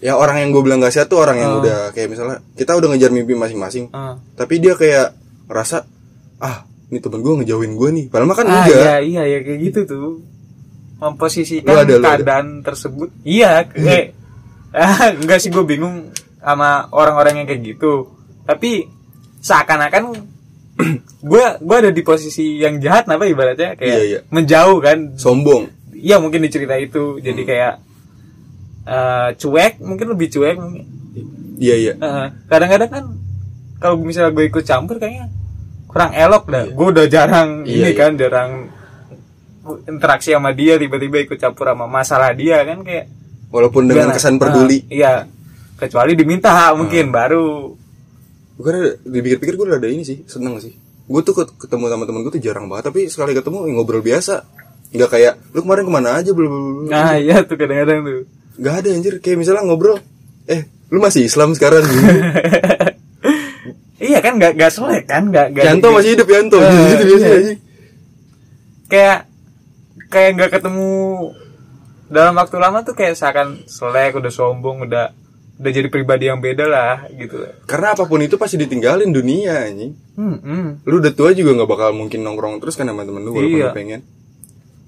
ya orang yang gue bilang gak sehat tuh orang yang udah kayak misalnya kita udah ngejar mimpi masing-masing Ah. tapi dia kayak ngerasa ah ini temen gue ngejauhin gue nih. Padahal mah kan ah enggak. iya iya ya kayak gitu tuh. Memposisikan Lu ada, lu ada. keadaan tersebut. Iya kayak ah, enggak sih gue bingung sama orang-orang yang kayak gitu. Tapi seakan-akan gue gue ada di posisi yang jahat apa ibaratnya kayak Iya, iya. menjauh kan? Sombong Iya mungkin di cerita itu. Jadi Hmm. kayak eh, cuek mungkin lebih cuek mungkin. iya iya. Eh, kadang-kadang kan kalau misalnya gue ikut campur kayaknya kurang elok dah. Gue udah jarang Iya, ini iya. kan jarang interaksi sama dia tiba-tiba ikut campur sama masalah dia kan kayak walaupun dengan gimana? kesan peduli. Iya. Kecuali diminta mungkin baru. Gue dipikir-pikir gue udah ada ini sih seneng sih. Gue tuh ket- ketemu sama temen gue tuh jarang banget tapi sekali ketemu ngobrol biasa nggak kayak lu kemarin ke mana aja belum belum nah iya tuh kadang-kadang tuh. Nggak ada anjir. Kayak misalnya ngobrol eh lu masih Islam sekarang iya kan nggak nggak selek kan nggak Yanto masih hidup Yanto. Gitu biasa iya. kayak kayak nggak ketemu dalam waktu lama tuh kayak seakan selek udah sombong udah udah jadi pribadi yang beda lah gitu. Karena apa pun itu pasti ditinggalin dunia anjing. Hmm, hmm. lu udah tua juga nggak bakal mungkin nongkrong terus kan sama temen lu walaupun Iya. lu pengen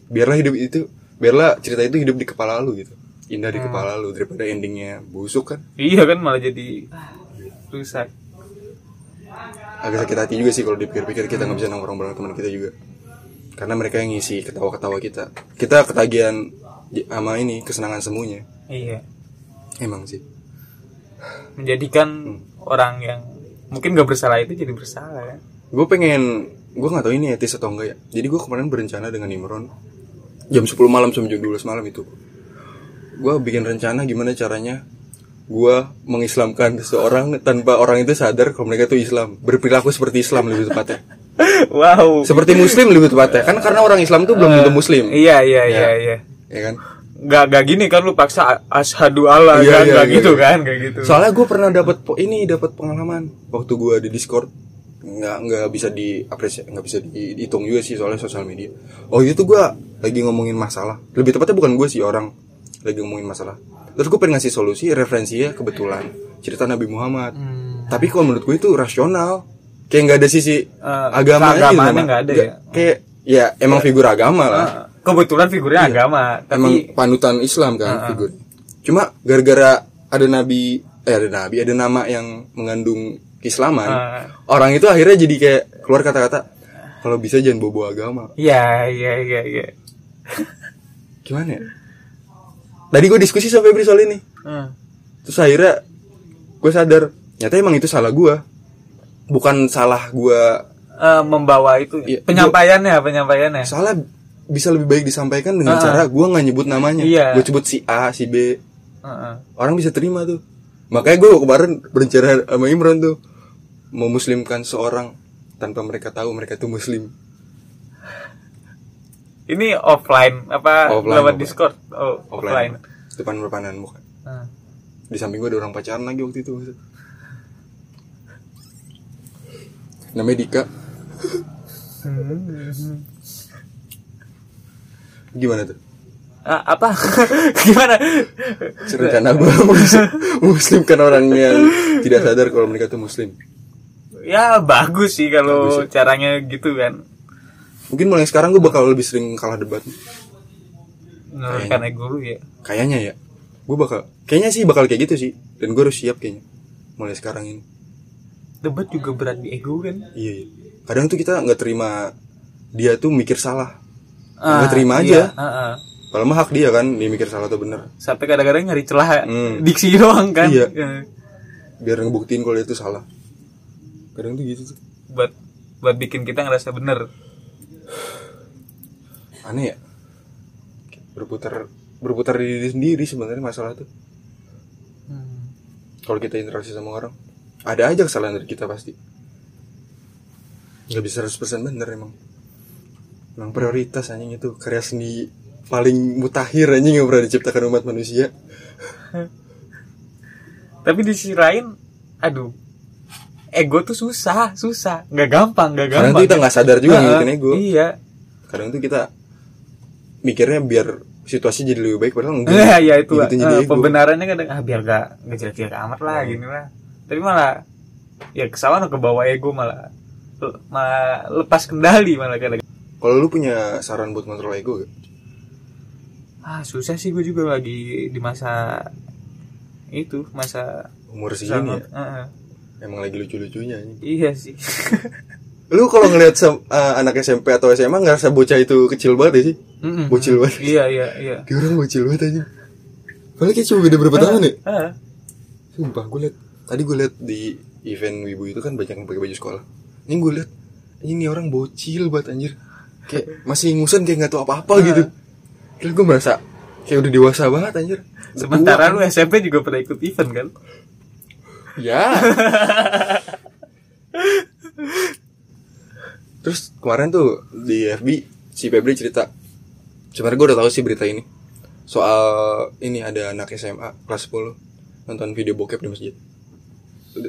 biarlah hidup itu biarlah cerita itu hidup di kepala lu gitu. Indah di kepala lu daripada endingnya busuk kan. Iya kan malah jadi rusak. Agak sakit hati juga sih kalau dipikir-pikir kita nggak bisa nongkrong bareng teman kita juga. Karena mereka yang ngisi ketawa-ketawa kita. Kita ketagihan sama ini kesenangan semuanya. Iya. Emang sih. Menjadikan orang yang mungkin gak bersalah itu jadi bersalah kan? Gue pengen gue nggak tahu ini etis atau enggak ya. Jadi gue kemarin berencana dengan Imron jam 10 malam sampai jam 12 malam itu. Gue bikin rencana gimana caranya gue mengislamkan seseorang tanpa orang itu sadar kalau mereka itu Islam. Berperilaku seperti Islam lebih tepatnya. Wow. Seperti Muslim lebih tepatnya. Kan karena orang Islam tuh belum tentu Muslim. iya iya iya iya. Ya kan? Gak, gak gini kan lu paksa ashadu Allah Iya, kan? iya, gak iya, gitu iya. kan? Kayak gitu. Soalnya gue pernah dapat ini dapat pengalaman. Waktu gue di Discord nggak nggak bisa diapresiasi nggak bisa dihitung juga sih soalnya sosial media. Oh itu gue lagi ngomongin masalah. Lebih tepatnya bukan gue sih orang lagi ngomongin masalah. Terus gue pengen ngasih solusi referensinya kebetulan cerita Nabi Muhammad. Hmm. Tapi kalau menurut gue itu rasional. Kayak nggak ada sisi Eh, agamanya gitu, nggak ada ya? Kayak ya emang figur agama lah. Ah, kebetulan figurnya agama Iya. emang tapi panutan Islam kan figur. Cuma gara-gara ada nabi eh ada nabi ada nama yang mengandung keislaman, Ah. orang itu akhirnya jadi kayak keluar kata-kata kalau bisa jangan bobo agama Iya, iya, iya, iya. gimana ya tadi gue diskusi sama Febri soal ini Hmm. terus akhirnya gue sadar nyata emang itu salah gue bukan salah gue Eh, membawa itu Iya, penyampaiannya, penyampaiannya. salah bisa lebih baik disampaikan dengan Ah. cara gue nggak nyebut namanya Iya. gue sebut si A si B Heeh. orang bisa terima tuh makanya gue kemarin berencana sama Imran tuh memuslimkan seorang tanpa mereka tahu mereka tuh muslim Ini offline apa Offline, lewat offline. Discord? Oh, offline. depan depanan muka Hmm. di samping gue ada orang pacaran lagi waktu itu namanya Dika gimana tuh Ah, apa? Gimana? rencana gue muslimkan orang yang tidak sadar kalau mereka tuh muslim Ya bagus sih kalau Bagus caranya gitu kan. mungkin mulai sekarang gue bakal lebih sering kalah debat Menurunkan ego lu ya. kayaknya ya gue bakal kayaknya sih bakal kayak gitu sih dan gue harus siap kayaknya mulai sekarang ini Debat juga berat di ego kan. iya, iya. kadang tuh kita nggak terima dia tuh mikir salah Ah, nggak terima iya, aja heeh. kalau mah hak dia kan dia mikir salah atau bener Sampai kadang-kadang nyari celah Hmm. diksi doang kan. Iya. Eh, biar ngebuktiin kalau dia tuh salah kadang tuh gitu tuh Buat buat bikin kita ngerasa bener. aneh ya? Berputar berputar di diri sendiri sebenarnya masalah tuh. Hmm. kalau kita interaksi sama orang ada aja kesalahan dari kita pasti. Nggak bisa 100% bener emang. Emang prioritas anjing itu karya seni paling mutakhir anjing yang pernah diciptakan umat manusia. Tapi di sisi lain, aduh, ego tuh susah, susah, nggak gampang, nggak kadang gampang. tuh kita nggak sadar juga Heeh, ngikutin ego Iya. kadang tuh kita mikirnya biar situasi jadi lebih baik padahal enggak Iya, ya itu eh, ego. pembenarannya kadang ah biar gak nggak jelek-jelek amat lah gini lah. Tapi malah ya kesalahan ke bawah ego malah malah lepas kendali malah kadang. kalau lu punya saran buat kontrol ego gak? Ah susah sih gue juga lagi di masa itu masa umur segini ya sangat- Heeh. Emang lagi lucu-lucunya. Iya sih. lu kalau ngelihat sem- eh, anak SMP atau SMA ngerasa bocah itu kecil banget ya sih Mm-mm. Bocil banget. Iya iya iya. Dia orang bocil banget aja. Padahal kayak cuma beda berapa tahun ya? Ah, Sumpah gue liat Tadi gue liat di event Wibu itu kan banyak yang pakai baju sekolah Ini gue liat Ini orang bocil banget anjir Kayak masih ingusan kayak gak tahu apa-apa gitu Terus gue merasa Kayak udah dewasa banget anjir Sementara tua, lu SMP juga pernah ikut event kan? Ya. Terus kemarin tuh di FB si Febri cerita. Sebenarnya gue udah tahu sih berita ini. Soal ini ada anak SMA kelas 10 nonton video bokep di masjid.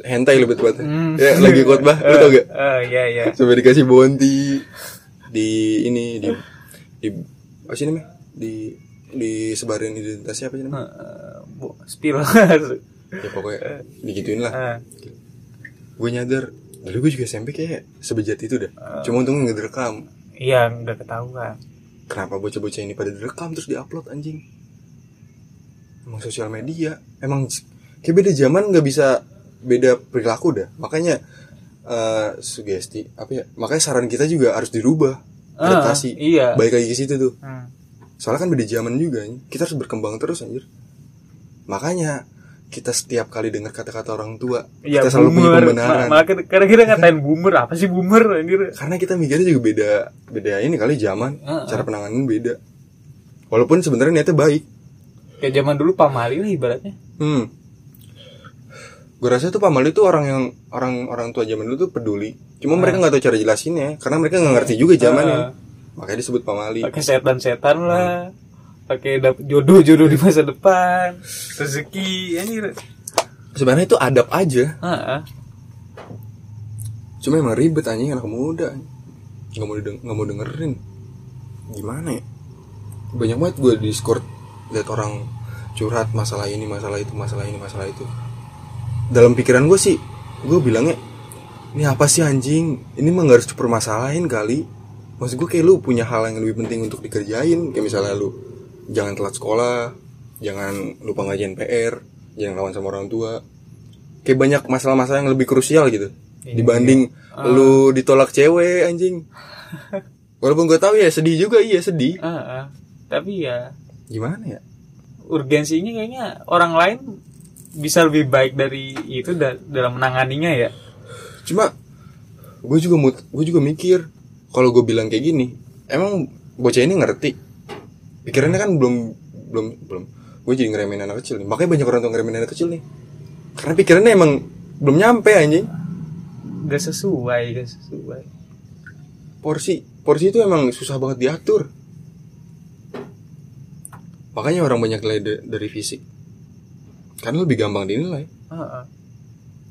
Hentai lebih tepatnya. Hmm. ya, lagi khotbah lu tau gak? Ah iya iya. sampai dikasih bounty di ini di di apa sih namanya? Di disebarin identitasnya apa sih namanya? Bu- spill. ya pokoknya digituin lah. Ah, gue nyadar dulu gue juga SMP kayak sebejat itu dah cuma untungnya nggak direkam. Iya nggak ketahuan. kenapa bocah-bocah ini pada direkam terus diupload anjing? Emang sosial media. Emang kayak beda zaman nggak bisa beda perilaku dah. Makanya eh, sugesti apa ya makanya saran kita juga harus dirubah Ah, adaptasi. iya. baik lagi ke situ tuh. Hmm. soalnya kan beda zaman juga kita harus berkembang terus anjir. Makanya kita setiap kali dengar kata-kata orang tua Iya kita selalu punya boomer. pembenaran. Ma- Malah kita- kadang-kadang ngatain boomer apa sih boomer anjir? karena kita mikirnya juga beda beda ini kali zaman. Heeh. cara penanganan beda. Walaupun sebenarnya niatnya baik. Kayak zaman dulu pamali lah ibaratnya. hmm. Gue rasa tuh pamali tuh orang yang orang orang tua zaman dulu tuh peduli. Cuma mereka nggak tahu cara jelasinnya. Karena mereka nggak ngerti juga zamannya. Makanya disebut pamali Pakai setan-setan lah. Pakai dap- jodoh-jodoh di masa depan. Rezeki anjir. sebenarnya itu adab aja. Heeh. cuma emang ribet anjing anak muda. Nggak mau dideng- nggak mau dengerin. Gimana ya? Banyak banget gue di discord lihat orang curhat masalah ini masalah itu masalah ini masalah itu. Dalam pikiran gue sih gue bilangnya ini apa sih anjing? Ini mah nggak harus dipermasalahin kali. Maksud gue kayak lu punya hal yang lebih penting untuk dikerjain. Kayak misalnya lu jangan telat sekolah jangan lupa ngajain PR jangan lawan sama orang tua. Kayak banyak masalah-masalah yang lebih krusial gitu. Iya. dibanding lu ditolak cewek anjing. Walaupun gue tahu ya sedih juga iya sedih. Ah, ah. tapi ya gimana ya? urgensinya kayaknya orang lain bisa lebih baik dari itu da- dalam menanganinya ya. Cuma gue juga gue juga mikir kalau gue bilang kayak gini emang bocah ini ngerti pikirannya kan belum belum belum. Gue jadi ngeremehin anak kecil nih. Makanya banyak orang tuh ngeremehin anak kecil nih. Karena pikirannya emang belum nyampe anjing. Gak sesuai gak sesuai. Porsi porsi itu emang susah banget diatur. Makanya orang banyak nilai da- dari fisik. Karena lebih gampang dinilai. Ah.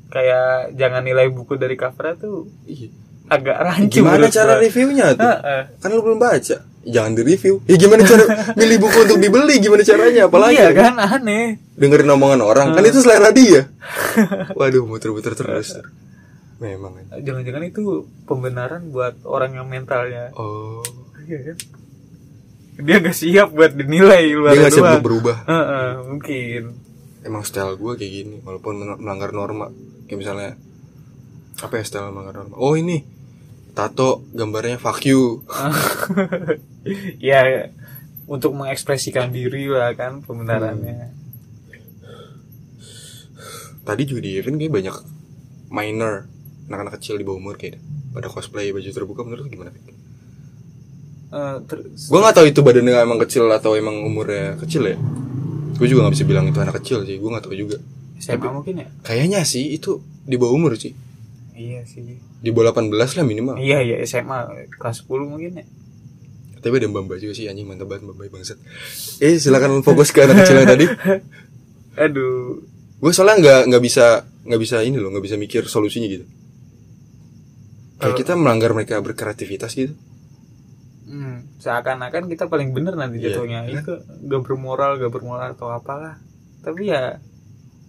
kayak jangan nilai buku dari cover tuh iya. agak rancu gimana cara reviewnya tuh? Ah. kan lu belum baca jangan di review ya gimana cara milih buku untuk dibeli? Gimana caranya? Apalagi iya kan? Aneh. Dengerin omongan orang. Kan itu selera dia. Waduh muter-muter terus. Memang ya. jangan-jangan itu pembenaran buat orang yang mentalnya. Oh. Iya kan? dia gak siap buat dinilai luar dia nggak siap untuk berubah. Heeh, mungkin. Emang style gue kayak gini walaupun melanggar norma. Kayak misalnya apa ya style melanggar norma? Oh ini tato gambarnya fuck you. Ya untuk mengekspresikan diri lah kan pembenarannya. Tadi juga di event kayak banyak minor anak-anak kecil di bawah umur kayak pada cosplay baju terbuka menurut gimana? Eh, terus gue nggak tahu itu badannya emang kecil atau emang umurnya kecil ya. Gue juga nggak bisa bilang itu anak kecil sih gue nggak tahu juga. SMA mungkin ya? kayaknya sih itu di bawah umur sih. Iya sih di bawah 18 lah minimal. Iya iya SMA kelas 10 mungkin ya. Tapi ada mbak mbak juga sih anjing mantap banget mbak mbak bangsat. Eh silakan fokus ke anak kecil yang tadi. Aduh. Gue soalnya nggak nggak bisa nggak bisa ini loh nggak bisa mikir solusinya gitu. Kayak Kalau- kita melanggar mereka berkreativitas gitu. Hmm, seakan-akan kita paling bener nanti Iya. jatuhnya. Itu gak bermoral gak bermoral atau apalah. Tapi ya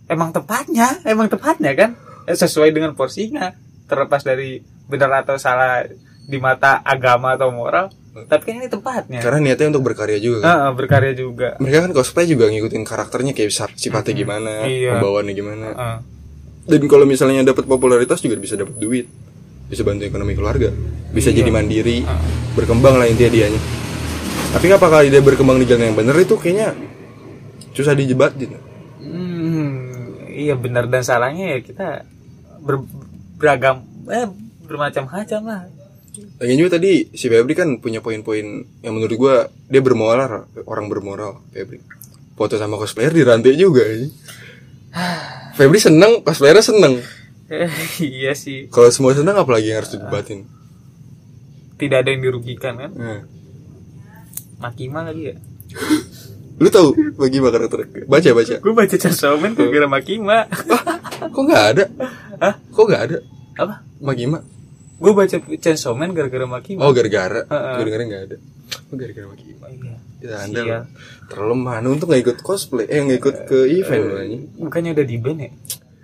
emang tepatnya emang tepatnya kan? Eh, sesuai dengan porsinya terlepas dari benar atau salah di mata agama atau moral tapi kan ini tempatnya. Karena niatnya untuk berkarya juga kan. Ah, berkarya juga. Mereka kan cosplay juga ngikutin karakternya kayak bisa- sifatnya gimana Iya. pembawaannya gimana. Ah, dan kalau misalnya dapat popularitas juga bisa dapat duit bisa bantu ekonomi keluarga bisa Iya. jadi mandiri berkembang lah intinya dianya. Tapi apakah dia berkembang di jalan yang benar itu kayaknya susah dijebatin hmm, iya benar dan salahnya ya kita ber- beragam eh bermacam-macam lah. Lagian juga tadi si Febri kan punya poin-poin yang menurut gua dia bermoral orang bermoral Febri. Foto sama cosplayer di rantai juga ini. Febri seneng cosplayernya seneng. Iya sih. Kalau semua seneng apalagi yang harus didebatin? Tidak ada yang dirugikan kan? Nah. Makima lagi ya lu tahu bagi karakter baca baca. Gue baca Chainsaw Man gara-gara Makima kok nggak ada? Hah? kok nggak ada? Apa? Magima gue baca Chainsaw Man gara-gara Makima oh gara-gara? Gue dengerin nggak ada. Oh gara-gara Magima iya. Ya anda Sial. terlalu mana untuk nggak ikut cosplay. Eh nggak ikut ke event loh anjing. bukannya udah di band ya?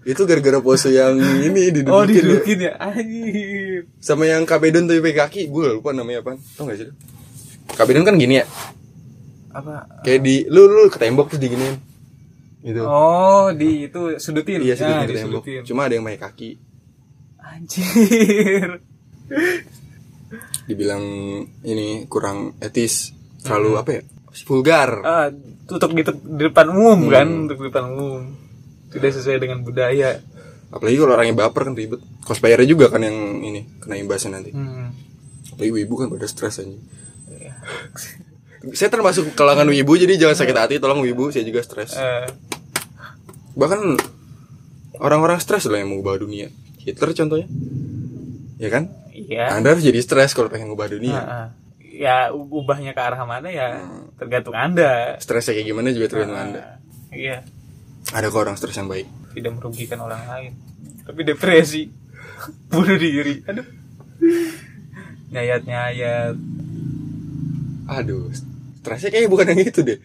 Itu gara-gara pose yang ini didudukin oh loh. didudukin ya? Anjir sama yang kabedon tapi pakai kaki. Gue lupa namanya apa tau gak sih kabedon kan gini ya apa kayak di lu lu ke tembok terus diginiin. Gitu. Oh di itu sudutin iya sih Nah, ke tembok. disudutin. cuma ada yang pakai kaki. Anjir. Dibilang ini kurang etis terlalu apa ya? Vulgar. Ah untuk di, di depan umum Hmm. kan untuk di depan umum. Tidak sesuai dengan budaya. Apalagi kalau orangnya baper kan ribet. Cosplayernya juga kan yang ini kena imbasnya nanti. Hmm. apalagi wibu kan pada stres aja. Saya termasuk kalangan wibu jadi jangan sakit hati tolong wibu saya juga stres. Eh, bahkan orang-orang stres lah yang mau ubah dunia. Hitler contohnya. Ya kan? Iya. Anda harus jadi stres kalau pengen ubah dunia. Ah, ah. ya ubahnya ke arah mana ya? Tergantung anda. Stresnya kayak gimana juga tergantung Ah, anda. iya. Ada kok orang stres yang baik? Tidak merugikan orang lain. Tapi depresi. Bunuh diri. Aduh. Nyayat nyayat aduh stresnya kayaknya bukan yang itu deh.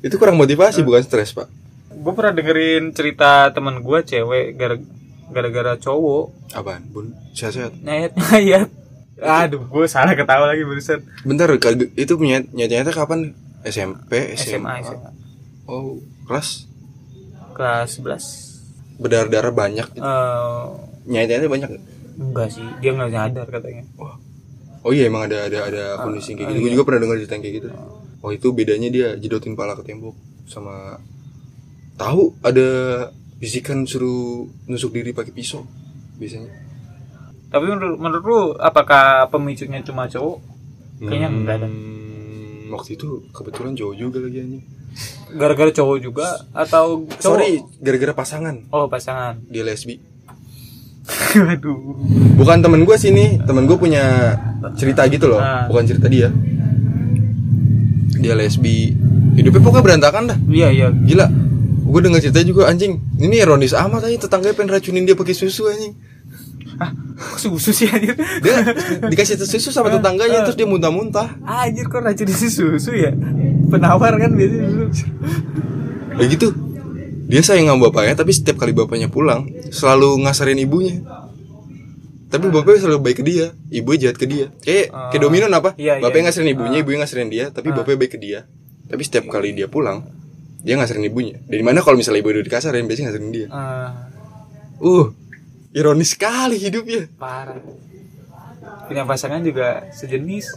Itu kurang motivasi bukan stres pak. Gue pernah dengerin cerita teman gue cewek gara gara-gara cowok. Apaan bun? Sehat-sehat? Nyayat nyayat aduh gue salah ketawa lagi barusan. Bentar itu nyat nyata kapan? SMP SMA, SMA SMA oh kelas? Kelas 11 berdarah darah banyak. Eh, nyata nyata banyak nggak? enggak sih dia nggak nyadar katanya. Wah Oh iya emang ada ada ada kondisi kayak gitu. Gue juga pernah dengar cerita yang kayak gitu. Oh itu bedanya dia jedotin pala ke tembok sama tahu ada bisikan suruh nusuk diri pakai pisau biasanya. Tapi menurut, menurut lu apakah pemicunya cuma cowok? Kayaknya enggak ada. Hmm, waktu itu kebetulan cowok juga lagi anjing. Gara-gara cowok juga atau cowok? Sorry, gara-gara pasangan Oh pasangan. dia lesbi. Waduh. Bukan temen gue sini, temen gue punya cerita gitu loh, Ah. bukan cerita dia. Dia lesbi, hidupnya pokoknya berantakan dah. Iya iya. Gila, gue denger cerita juga anjing. Ini ironis amat aja tetangganya pengen racunin dia pakai susu anjing. Ah, susu sih anjir? Dia dikasih susu sama tetangganya terus dia muntah-muntah. Anjir kok racun isi susu ya? Penawar kan biasanya susu. Ya gitu. Dia sayang sama bapaknya tapi setiap kali bapaknya pulang selalu ngasarin ibunya. Tapi bapaknya selalu baik ke dia, ibunya jahat ke dia. Kayak kayak Domino apa? Iya, iya, bapaknya iya. ngasirin ibunya, ibunya ngasirin dia, tapi bapaknya baik ke dia. Tapi setiap kali dia pulang, dia ngasirin ibunya. Dari mana kalau misalnya ibu udah dikasarin, biasanya ngasirin dia. Ah, Uh, ironis sekali hidupnya. parah. Punya pasangan juga sejenis.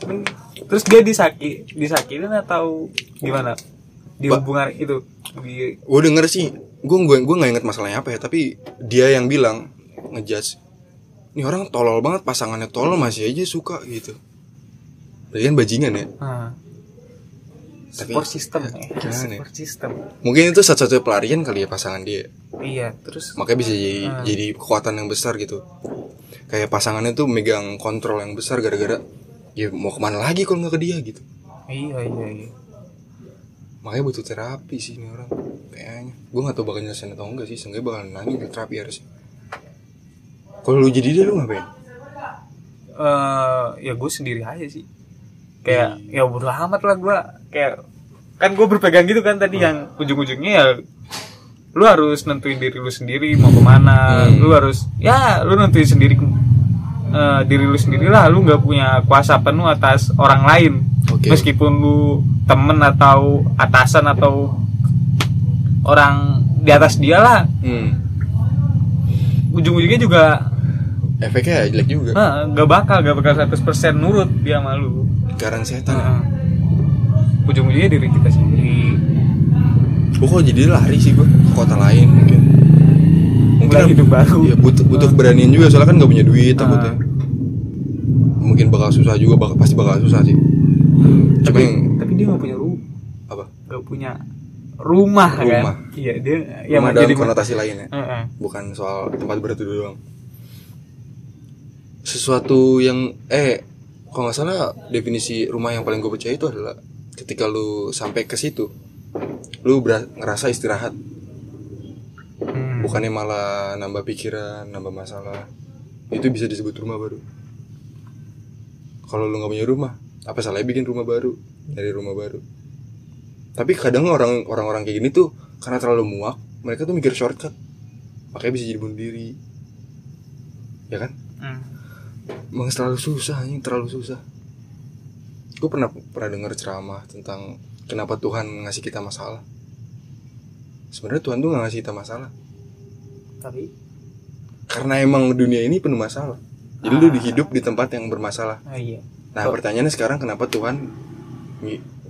Terus dia disaki, disakitin atau gimana? Di Ba- hubungan itu. Gue denger sih, gue gue gue nggak inget masalahnya apa ya, tapi dia yang bilang ngejudge. Ini orang tolol banget pasangannya tolol masih aja suka gitu. Berarti kan bajingan ya. ah. Tapi- Support system ya. Ya? Support system. Mungkin itu satu-satunya pelarian kali ya pasangan dia. Iya, terus Makanya bisa jadi Ah. jadi kekuatan yang besar gitu. Kayak pasangannya tuh megang kontrol yang besar gara-gara ya mau ke mana lagi kalau nggak ke dia gitu. iya iya iya. Makanya butuh terapi sih ini orang kayaknya. Gue nggak tahu bakal nyelesain atau enggak sih. Seenggaknya bakal nangis ke terapi harusnya. Kalau lu jadi dia lu ngapain? eh ya gue sendiri aja sih kayak ya bodo amat lah gue kayak kan gue berpegang gitu kan tadi yang ujung-ujungnya ya lu harus nentuin diri lu sendiri mau ke mana Hmm. lu harus ya lu nentuin sendiri eh, diri lu sendiri lah lu nggak punya kuasa penuh atas orang lain Oke. meskipun lu temen atau atasan atau orang di atas dia lah Hmm. ujung-ujungnya juga Efeknya jelek juga. eh, nggak bakal nggak bakal 100% nurut dia malu Sekarang setan. ya. Heeh. ujung-ujungnya diri kita sendiri Gue kalau jadi lari sih gue ke kota lain mungkin. Mulai hidup baru. Iya butuh butuh keberanian juga soalnya kan nggak punya duit takutnya. Mungkin bakal susah juga, bakal, pasti bakal susah sih. Cuma tapi, yang tapi dia nggak punya rumah apa? nggak punya rumah, Rumah. kan iya dia ya Rumah jadi dalam konotasi lain ya. Heeh. Bukan soal tempat berteduh doang. Sesuatu yang eh kalau nggak salah definisi rumah yang paling gue percaya itu adalah ketika lu sampai ke situ, lu ngerasa istirahat, Hmm. bukannya malah nambah pikiran, nambah masalah. Itu bisa disebut rumah baru. Kalau lu nggak punya rumah, apa salahnya bikin rumah baru dari rumah baru? Tapi kadang orang orang-orang kayak gini tuh karena terlalu muak, mereka tuh mikir shortcut, makanya bisa jadi bunuh diri, ya kan? Hmm. Emang terlalu susah, ini terlalu susah. Gue pernah pernah dengar ceramah tentang kenapa Tuhan ngasih kita masalah. Sebenarnya Tuhan tuh nggak ngasih kita masalah, tapi karena emang dunia ini penuh masalah. Jadi lu hidup di tempat yang bermasalah. ah, iya Nah pertanyaannya sekarang kenapa Tuhan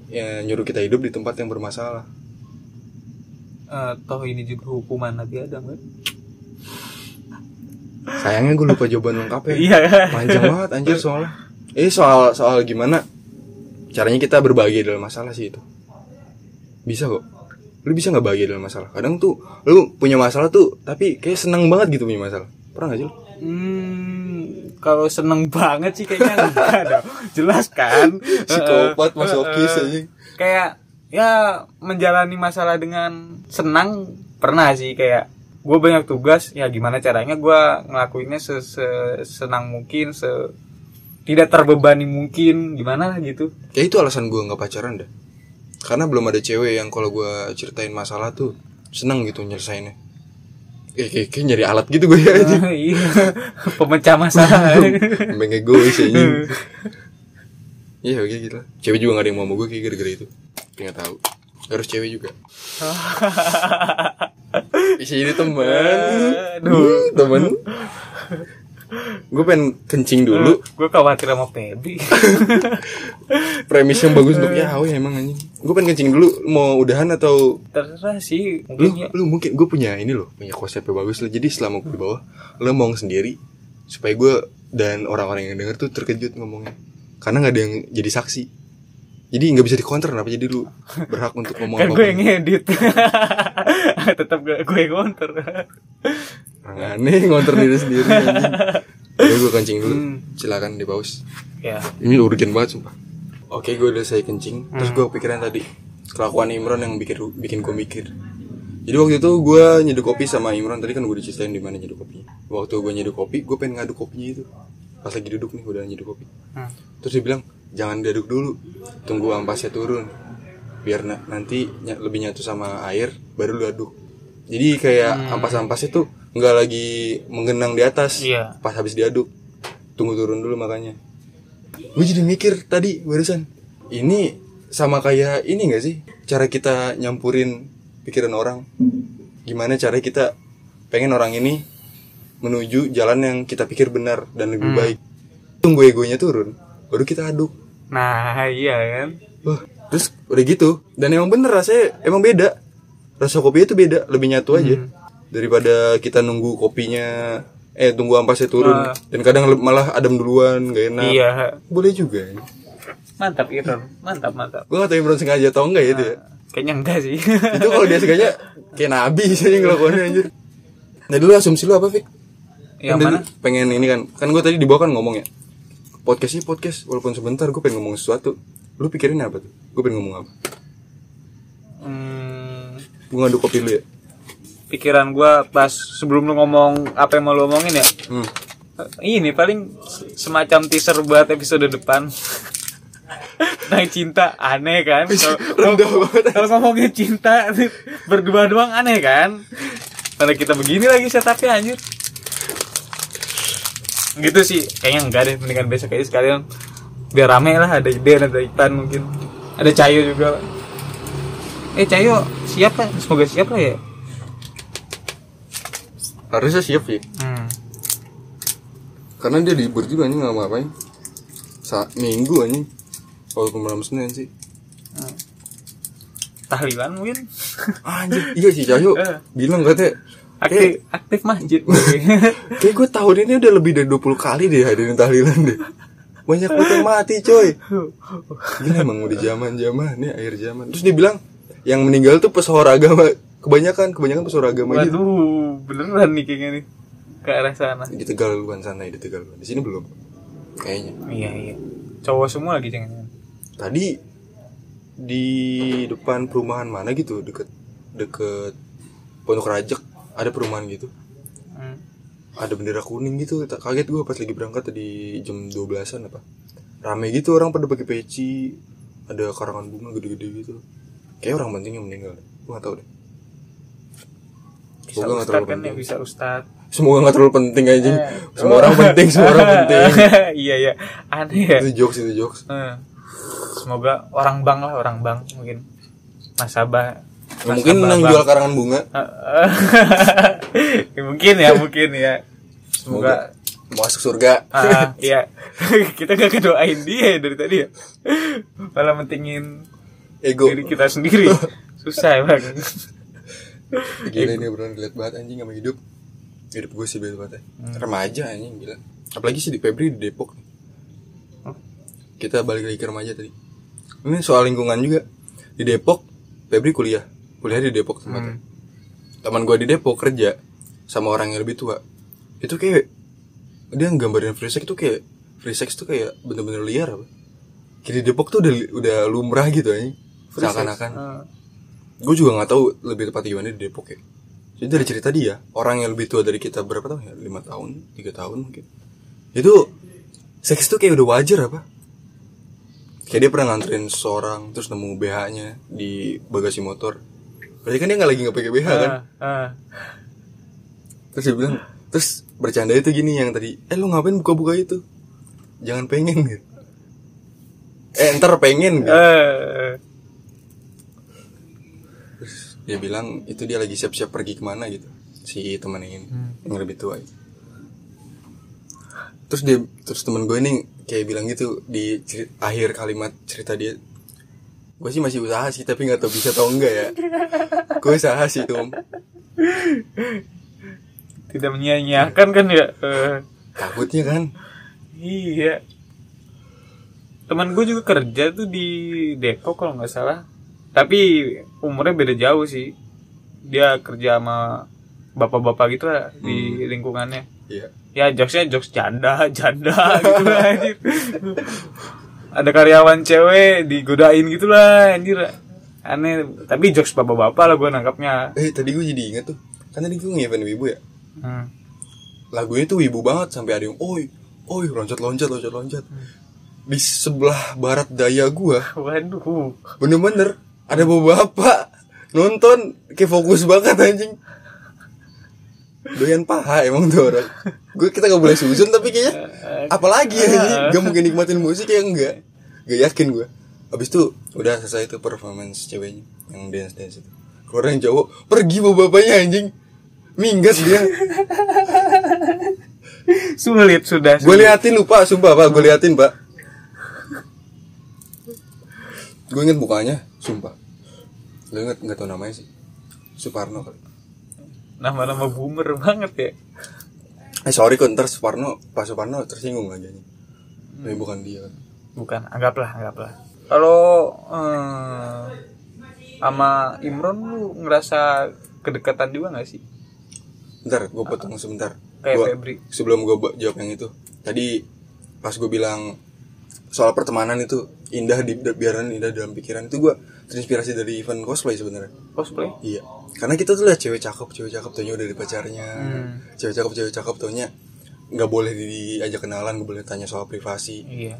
ya, nyuruh kita hidup di tempat yang bermasalah? Eh, toh ini juga hukuman Nabi Adam kan Sayangnya gue lupa jawaban lengkapnya. iya Panjang banget anjir soalnya. Ini soal soal gimana caranya kita berbahagia dalam masalah sih itu. Bisa kok. Lu bisa nggak bahagia dalam masalah? Kadang tuh lu punya masalah tuh, tapi kayak senang banget gitu punya masalah. Pernah gak sih lu? hmm, kalau seneng banget sih kayaknya enggak dong. Jelas kan? Psikopat, masokis anjing. kayak ya menjalani masalah dengan senang pernah sih. Kayak gue banyak tugas ya gimana caranya gue ngelakuinnya se se- senang mungkin se tidak terbebani mungkin. Gimana lah gitu? Kayak itu alasan gue nggak pacaran dah. Karena belum ada cewek yang kalau gue ceritain masalah tuh seneng gitu nyelesainnya. Kayak, kayak, kayak nyari alat gitu gue aja. iya pemecah masalah Emang egois anjing. Iya kayak gitu lah. Cewek juga gak ada yang mau sama gue kayak gara-gara itu. Gak tahu. Gak harus cewek juga. Bisa jadi teman. Aduh. teman. Gue pengen kencing dulu. Gue khawatir sama Febri premis yang bagus untuk ya ya emang anjing. Gue pengen kencing dulu. Mau udahan atau? Terserah sih lu ya. lu mungkin gue punya ini loh punya konsep yang bagus loh. Jadi selama gue di bawah lu ngomong sendiri supaya gue dan orang-orang yang denger tuh terkejut ngomongnya. Karena nggak ada yang jadi saksi. Jadi nggak bisa dikonter kenapa jadi lu berhak untuk ngomong kan gue apa pun. yang ngedit. Tetap gue gue yang aneh ngonter diri sendiri. Udah gue kencing dulu. Hmm. silakan di pause. Ya. Ini urgen banget sumpah. Oke gue udah selesai kencing. Terus Hmm. gue pikiran tadi kelakuan Imron yang bikin bikin gue mikir. Jadi waktu itu gue nyeduh kopi sama Imron. Tadi kan gue diceritain di mana nyeduh kopinya waktu gue nyeduh kopi gue pengen ngaduk kopinya itu. Pas lagi duduk nih udah nyeduh kopi. Hmm. terus dia bilang jangan diaduk dulu tunggu ampasnya turun. Biar na- nanti ny- lebih nyatu sama air baru lu aduk jadi kayak ampas-ampasnya tuh nggak lagi menggenang di atas. Iya. pas habis diaduk tunggu turun dulu makanya gue jadi mikir tadi barusan ini sama kayak ini gak sih? Cara kita nyampurin pikiran orang. Gimana cara kita pengen orang ini menuju jalan yang kita pikir benar dan lebih baik. Tunggu egonya turun baru kita aduk. Nah iya kan? Wah, terus udah gitu. Dan emang bener rasanya emang beda rasa kopinya itu beda lebih nyatu aja. Hmm. daripada kita nunggu kopinya eh tunggu ampasnya turun. Ah. dan kadang malah adem duluan gak enak. Iya. Boleh juga ya. mantap Iron. Mantap mantap. Gue gak tau Imron sengaja atau enggak ya itu ya kayaknya enggak sih. Itu kalau dia sengaja kayak nabi sih yang ngelakuinnya anjir. Nah dulu asumsi lu apa Fik? yang Kan mana? pengen ini kan. Kan gue tadi di bawah kan ngomong ya. Podcast ini podcast walaupun sebentar gue pengen ngomong sesuatu. Lu pikirin apa tuh? Gue pengen ngomong apa? Hmm, gue ngaduk kopi lu ya. Pikiran gua pas sebelum lu ngomong apa yang mau lu omongin ya? Hmm. ini paling semacam teaser buat episode depan. Nah cinta aneh kan? Kalau- ngomongin cinta Berdua doang aneh kan? Mana kita begini lagi setupnya anjir. Gitu sih. Kayaknya enggak deh Mendingan besok aja sekalian. Biar rame lah Ada ide ada Ipan mungkin. Ada Cayo juga. Eh Cayo siapa? Semoga siap lah ya? Harusnya siap sih. Hmm. karena dia libur juga nih nggak ngapain. Saat minggu anjing. Walaupun malam senin sih. Tahlilan mungkin. Anjir iya sih Cahyo Eh. bilang katanya Aktif, aktif masjid kayak gue tahun ini udah lebih dari 20 kali deh hadirin tahlilan deh. Banyak banget yang mati coy. Gila emang udah zaman zaman nih akhir zaman. Terus dia bilang yang meninggal tuh pesohor agama. Kebanyakan kebanyakan pesohor agama gitu. Waduh, beneran nih kayaknya nih. Ke arah sana. di tegal luan sana di tegal. Di sini belum kayaknya. Iya iya. Cowok semua lagi jangan. tadi di depan perumahan mana gitu? Deket deket pondok rajak ada perumahan gitu. Hmm. ada bendera kuning gitu. Kaget gue pas lagi berangkat tadi jam 12an apa. Rame gitu orang pada pakai peci. Ada karangan bunga gede-gede gitu kayak orang penting yang meninggal gue gak tau deh Bisa Semoga nggak terlalu kan ya penting. bisa ustad. semoga gak terlalu penting aja Eh. semua orang penting semua orang penting iya iya. Aneh ya. itu jokes itu jokes Eh. Semoga orang bang lah orang bang mungkin. Nasabah. Ya, mungkin yang jual karangan bunga Ya, mungkin ya mungkin ya. Semoga mau masuk surga Ah, iya. kita gak kedoain dia ya dari tadi ya. Malah mentingin ego diri kita sendiri. Susah ya, Bang. gila ini beneran relate banget anjing sama hidup hidup gue sih beda banget ya. Hmm. remaja anjing gila apalagi sih di Febri di Depok Oh. kita balik lagi ke remaja tadi ini soal lingkungan juga di Depok Febri kuliah kuliah di Depok tempatnya Hmm. teman gue di Depok kerja sama orang yang lebih tua itu kayak dia nggambarin free sex tuh kayak free sex tuh kayak bener-bener liar apa kayak di Depok tuh udah udah lumrah gitu anjing seakan-akan Ah. gue juga nggak tahu lebih tepatnya gimana di Depok ya. Jadi dari cerita dia orang yang lebih tua dari kita berapa tahun ya? Lima tahun tiga tahun mungkin. Itu seks tuh kayak udah wajar apa? Kayak dia pernah nganterin seseorang terus nemu BH nya di bagasi motor. Berarti kan dia nggak lagi nggak pakai BH kan? Ah. terus dia bilang terus bercanda itu gini yang tadi eh lu ngapain buka-buka itu? Jangan pengen gitu eh ntar pengen gitu. Eh, dia bilang itu dia lagi siap-siap pergi ke mana gitu si ini Hmm. yang lebih tua. Itu terus dia terus temen gue ini kayak bilang gitu di ceri- akhir kalimat cerita dia gue sih masih usaha sih tapi nggak tahu bisa atau enggak ya. Gue usaha sih tuh Om. tidak menyia-nyiakan kan ya? Eh, takutnya kan? Iya. Teman gue juga kerja tuh di Depok kalau nggak salah tapi umurnya beda jauh sih. Dia kerja sama bapak-bapak gitu lah di lingkungannya. Iya. Ya jokesnya jokes janda janda gitu lah anjir. Ada karyawan cewek digodain gitu lah anjir. Aneh tapi jokes bapak-bapak lah gue nangkapnya. Eh tadi gue jadi inget tuh kan tadi gue ngevent wibu ya? Hmm. lagunya tuh wibu banget sampai ada yang oi oi loncat loncat loncat loncat. Di sebelah barat daya gua waduh. bener-bener ada bapak nonton kayak fokus banget anjing. Doyan paha emang tuh orang. Gue kita gak boleh susun tapi kayaknya apalagi ya gak mungkin nikmatin musik ya enggak gak yakin gue abis itu udah selesai itu performance ceweknya yang dance dance itu. Keluar yang cowok pergi bawa bapaknya anjing. Minggat dia. Sulit sudah gue liatin lupa sumpah pak gue liatin pak. Gue inget mukanya sumpah gue inget nggak tau namanya sih. Suparno kali. Nama-nama boomer banget ya. Eh sorry kok ntar Suparno Pak Suparno tersinggung lagi nih. Tapi bukan dia. Kan bukan. Anggaplah anggaplah. Kalau eh, sama Imron lu ngerasa kedekatan juga gak sih? Bentar, gue potong sebentar. Kayak Gua- Febri. Sebelum gue jawab yang itu, tadi pas gue bilang soal pertemanan itu indah di biaran indah dalam pikiran. Itu gue terinspirasi dari event cosplay sebenarnya. cosplay? Iya, karena kita tuh lihat cewek cakep, cewek cakep taunya udah dari pacarnya, Hmm. cewek cakep, cewek cakep taunya nggak boleh diajak kenalan, nggak boleh tanya soal privasi. iya.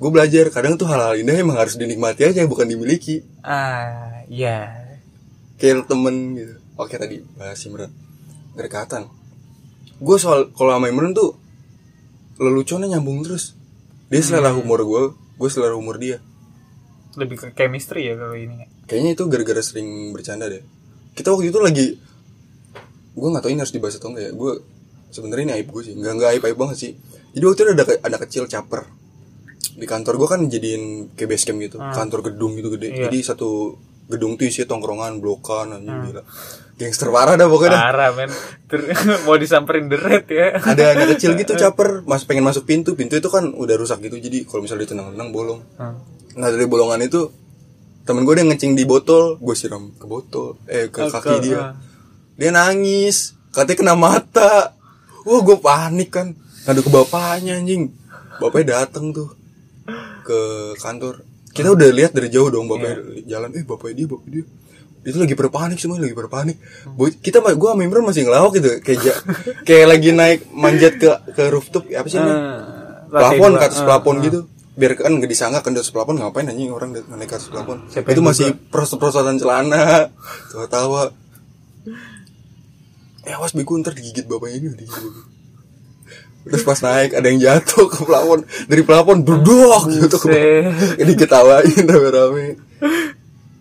Gue belajar kadang tuh hal-hal indah emang harus dinikmati aja, bukan dimiliki. ah iya. Kayak temen gitu. Oke tadi bahas Imran. Kedekatan. Gue soal kalau sama Imran tuh leluconnya nyambung terus dia selera humor gue gue selera humor dia. Lebih ke chemistry ya kalau ini kayaknya itu gara-gara sering bercanda deh. Kita waktu itu lagi gue nggak tahu ini harus dibahas atau enggak ya. Gue sebenarnya ini aib gue sih. Nggak nggak aib aib banget sih. Jadi waktu itu ada ada kecil caper. Di kantor gue kan jadiin kayak base camp gitu. Kantor gedung gitu gede. Iya. jadi satu gedung tuh isi tongkrongan blokan anjing gila. Gangster parah dah pokoknya parah men. Mau disamperin the red ya. Ada anak kecil gitu caper. Mas pengen masuk pintu. Pintu itu kan udah rusak gitu jadi kalau misalnya ditendang-tendang bolong. Hmm. nah dari bolongan itu temen gue dia ngecing di botol. Gue siram ke botol eh ke Oh, kaki ke- dia. ah. dia nangis. Katanya kena mata. Wah gue panik kan. Ngadu ke bapaknya anjing. Bapaknya dateng tuh ke kantor kita udah lihat dari jauh dong bapaknya jalan eh bapaknya dia bapaknya dia. Itu lagi berpanik semua lagi berpanik Boy, kita gue sama Imran masih ngelawak gitu kayak ja- kayak lagi naik manjat ke ke rooftop apa sih lantai plafon ke atas Eh, plafon eh. gitu biar kan nggak disangka kan di atas plafon ngapain anjing orang naik ke atas plafon? Siapa itu masih pros-prosotan celana. Tawa-tawa. Eh awas biku ntar digigit bapaknya ini digigit. bapaknya. Terus pas naik ada yang jatuh ke plafon. Dari plafon duduk gitu ini ketawain rame-rame.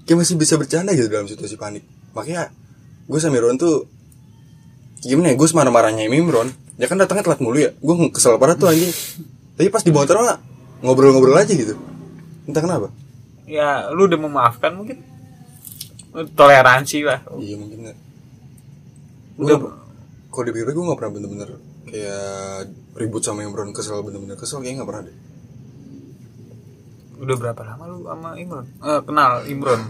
Kayak masih bisa bercanda gitu dalam situasi panik. Makanya gue sama Imron tuh gimana ya gue marah-marahnya Imron. Ya kan datangnya telat mulu ya. Gue kesel parah tuh anjing. Tapi pas di motor mah ngobrol-ngobrol aja gitu. Entah kenapa. Ya lu udah memaafkan mungkin? Toleransi lah. Iya mungkin ya Udah. kalau dipikir gue gak pernah bener-bener kayak ribut sama Imron kesel bener-bener kesel kayaknya gak pernah deh. Udah berapa lama lu sama Imron Eh, kenal Imron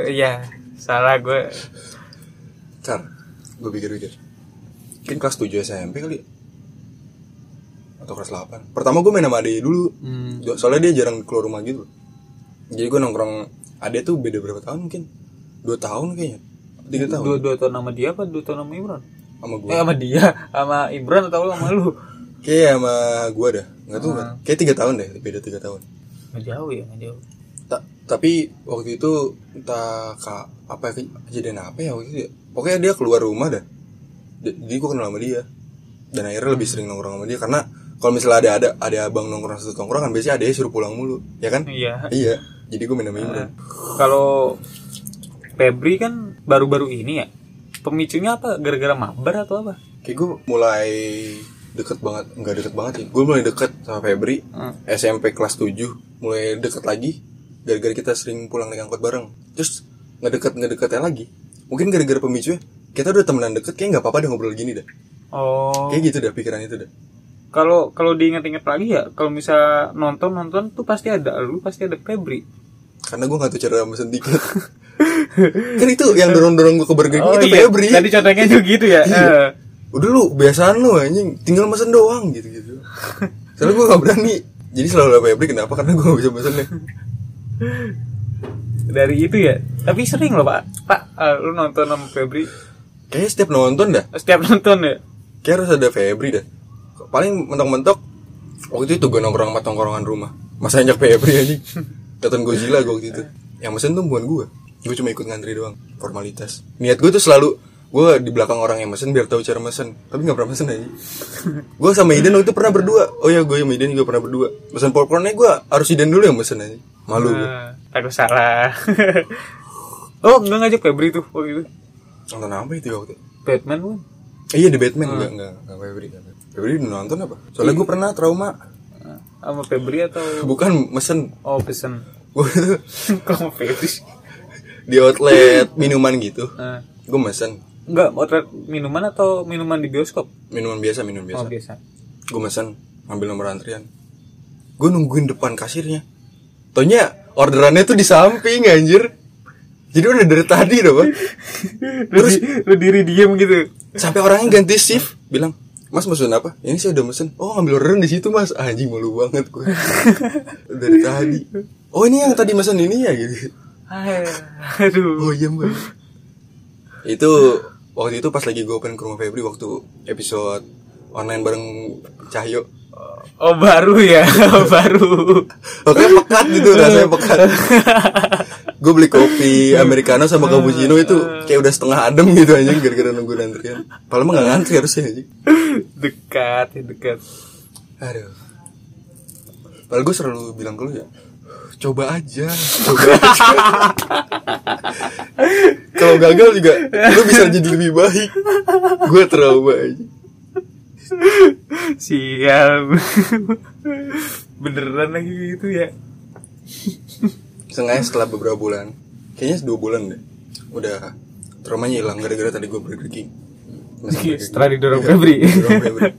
Eh, ya salah gue Car, gue pikir-pikir. Mungkin kelas 7 SMP kali? Atau kelas 8 Pertama gue main sama Ade dulu. Hmm. Soalnya dia jarang keluar rumah gitu. Jadi gue nongkrong Ade tuh beda berapa tahun mungkin? Dua tahun kayaknya. Tiga tahun. dua dua tahun sama dia apa dua tahun sama Imron Sama gue eh sama dia sama Imron atau lu sama lu? Kayak sama gue dah. Gak tau kan Kayak tiga tahun deh Beda tiga tahun. Nggak jauh ya nggak jauh. Ta- Tapi waktu itu Entah kak, apa ya, kejadian apa ya waktu itu ya? Pokoknya dia keluar rumah dah. Jadi gue kenal sama dia. Dan akhirnya lebih sering nongkrong sama dia Karena kalau misalnya ada ada ada abang nongkrong satu nongkrong kan biasanya ada suruh pulang mulu ya kan? Iya. Iya jadi gue main sama Imran kalau Febri kan baru-baru ini ya pemicunya apa? Gara-gara mabar atau apa? Kayak gue mulai deket banget nggak deket banget sih. Gue mulai deket sama Febri Hmm. SMP kelas 7 mulai deket lagi gara-gara kita sering pulang naik angkot bareng. Terus nggak deket nggak deketnya lagi. Mungkin gara-gara pemicunya kita udah temenan deket kayak nggak apa-apa deh ngobrol gini dah. Oh. Kayak gitu dah pikiran itu dah. Kalau kalau diinget-inget lagi ya kalau misal nonton nonton tuh pasti ada lu pasti ada Febri. Karena gue nggak tahu cara mesen tiket kan itu yang dorong-dorong gue ke Burger King oh itu iya. Febri. Tadi contohnya juga gitu ya? Iya. Eh. udah lu biasaan lu anjing. Tinggal mesen doang gitu gitu soalnya gue gak berani. Jadi selalu ada Febri kenapa? Karena gue gak bisa mesennya. Dari itu ya? Tapi sering loh pak. Pak eh, lu nonton sama Febri? Kayaknya setiap nonton dah. Setiap nonton ya? Kayak harus ada Febri dah. Paling mentok-mentok waktu itu gue nongkrong sama tongkrongan rumah. Masa ajak Febri anjing? Nonton Godzilla gue waktu itu. Yang mesen tuh bukan gue gue cuma ikut ngantri doang formalitas. Niat gue tuh selalu gue di belakang orang yang mesen biar tahu cara mesen. Tapi nggak pernah mesen aja gue sama Iden waktu itu pernah berdua. Oh ya gue sama Iden juga pernah berdua. Mesen popcornnya gue harus Iden dulu yang mesen aja malu gue Nah, takut salah. Oh enggak ngajak Febri tuh waktu itu? Nonton apa itu waktu? Itu? Batman Eh, iya di Batman. Enggak enggak enggak Febri enggak. Febri. Udah nonton apa? Soalnya gue pernah trauma. Eh, sama Febri atau bukan mesen. Oh pesen. Gue tuh sama Febri? Di outlet minuman gitu Eh, gue mesen enggak outlet minuman atau minuman di bioskop minuman biasa minuman biasa oh biasa gue mesen ngambil nomor antrian gue nungguin depan kasirnya Taunya orderannya tuh di samping anjir jadi udah dari tadi dong lu, di, lu diri diem gitu sampai orangnya ganti shift bilang Mas mesen apa? Ini saya udah mesen. Oh ngambil orderan di situ mas. Anjing malu banget gue. Dari tadi. Oh ini yang tadi mesen ini ya gitu. Aduh Oh iya mbak. Itu waktu itu pas lagi gue open ke rumah Febri waktu episode online bareng Cahyo. oh baru ya baru Oke pekat gitu rasanya pekat. gue beli kopi americano sama cappuccino itu kayak udah setengah adem gitu anjing gara-gara nunggu antrian. Padahal mah gak ngantri harusnya anjing. dekat ya dekat Aduh. Padahal gue selalu bilang ke lu ya, coba aja, coba aja. Kalau gagal juga, lu bisa jadi lebih baik. Gue trauma aja. sial beneran lagi gitu ya Sengaja setelah beberapa bulan, kayaknya dua bulan deh, udah traumanya hilang gara-gara tadi gue Burger King. setelah didorong Febri Dorong Febri.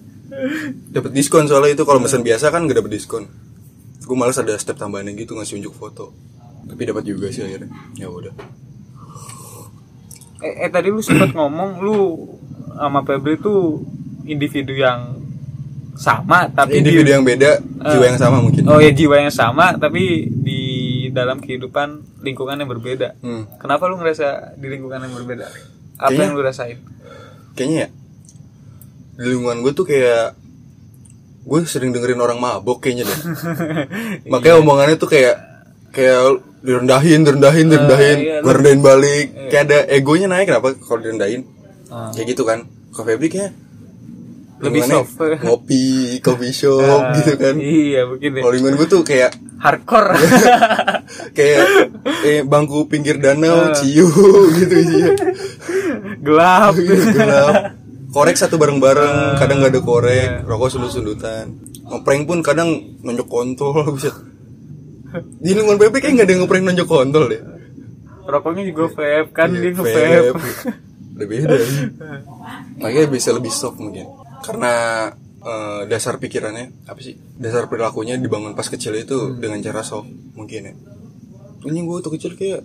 Dapet diskon soalnya itu kalau mesen biasa kan gak dapet diskon. Gue males ada step tambahannya gitu ngasih unjuk foto. Tapi dapat juga sih akhirnya. Ya udah. eh, eh tadi lu sempat ngomong lu sama Febri tuh individu yang sama tapi individu di, yang beda jiwa yang sama mungkin oh ya jiwa yang sama tapi di dalam kehidupan lingkungan yang berbeda Hmm. kenapa lu ngerasa di lingkungan yang berbeda apa Kayaknya- yang lu rasain kayaknya ya di lingkungan gue tuh kayak gue sering dengerin orang mabok kayaknya deh. Makanya omongannya tuh kayak kayak direndahin direndahin direndahin. iya, gue rendahin balik. Kayak ada egonya naik kenapa kalau direndahin? Ah. kayak gitu kan. Kalau Febri kayak Lebih soft. ngopi coffee shop Ah, gitu kan. iya begini. Kalau lingkungan gue tuh kayak hardcore. kayak eh, bangku pinggir Ah. danau ciu gitu isinya. Gelap. Gelap korek satu bareng-bareng kadang nggak ada korek Iya. rokok sundut-sundutan ngeprank pun kadang nonjok kontol bisa di lingkungan PP kayak nggak ada yang ngeprank nonjok kontol deh. Rokoknya juga vape kan Iya, dia nge vape. Udah beda. Makanya bisa lebih soft mungkin. Karena eh, dasar pikirannya apa sih dasar perilakunya dibangun pas kecil itu dengan cara soft mungkin ya. Ini gue waktu kecil kayak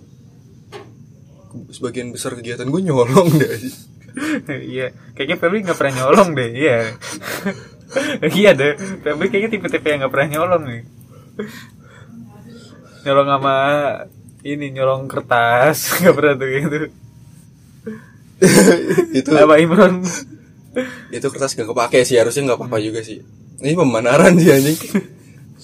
sebagian besar kegiatan gue nyolong deh iya kayaknya Febri nggak pernah nyolong deh iya. Iya deh Febri kayaknya tipe-tipe yang nggak pernah nyolong nih. Nyolong sama ini nyolong kertas nggak pernah tuh gitu. Itu apa Imron. itu kertas gak kepake sih harusnya nggak apa-apa juga sih. Ini pembenaran sih anjing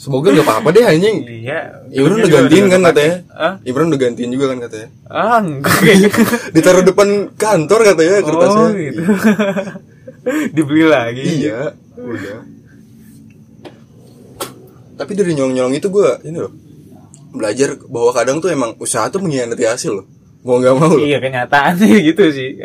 semoga nggak apa-apa deh anjing. Iya. Ibron udah juga gantiin kan katanya. ah Ibron udah gantiin juga kan katanya. Ah enggak. Kayaknya ditaruh depan kantor katanya kertasnya. oh gitu dibeli lagi. Iya udah. Tapi dari nyolong-nyolong itu gue ini loh belajar bahwa kadang tuh emang usaha tuh mengkhianati hasil loh. Mau nggak mau loh. Iya kenyataannya gitu sih.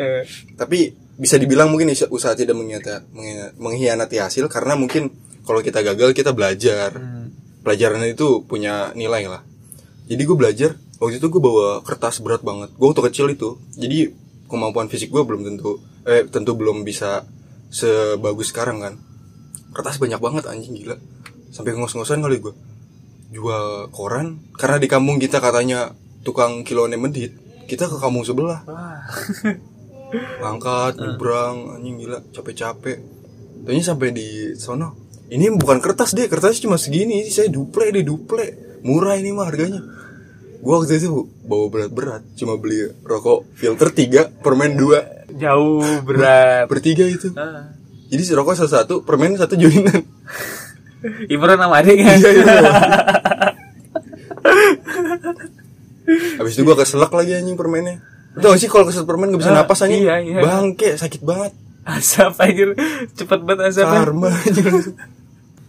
Tapi bisa dibilang mungkin usaha tidak mengkhianati, mengkhianati hasil karena mungkin kalau kita gagal kita belajar. Hmm. Pelajaran itu punya nilai lah. Jadi gue belajar waktu itu gue bawa kertas berat banget. Gue waktu kecil itu jadi kemampuan fisik gue belum tentu eh tentu belum bisa sebagus sekarang kan. Kertas banyak banget anjing gila. Sampai ngos-ngosan kali gue jual koran karena di kampung kita katanya tukang kiloannya medit kita ke kampung sebelah. Angkat nyebrang anjing gila. Capek-capek. Tanya sampai di sono ini bukan kertas deh kertasnya cuma segini saya duple deh duple murah ini mah harganya gua waktu itu bawa berat-berat cuma beli rokok filter 3 permen 2 Jauh berat. bertiga itu Ah. jadi si rokok salah satu permen satu joinan Imran sama adik kan? Iya, iya. habis itu gua keselak lagi anjing permennya tau gak sih kalau keselak permen gak bisa Ah, napas anjing iya, iya. bangke sakit banget Asap anjir. Cepet banget asap. karma anjing.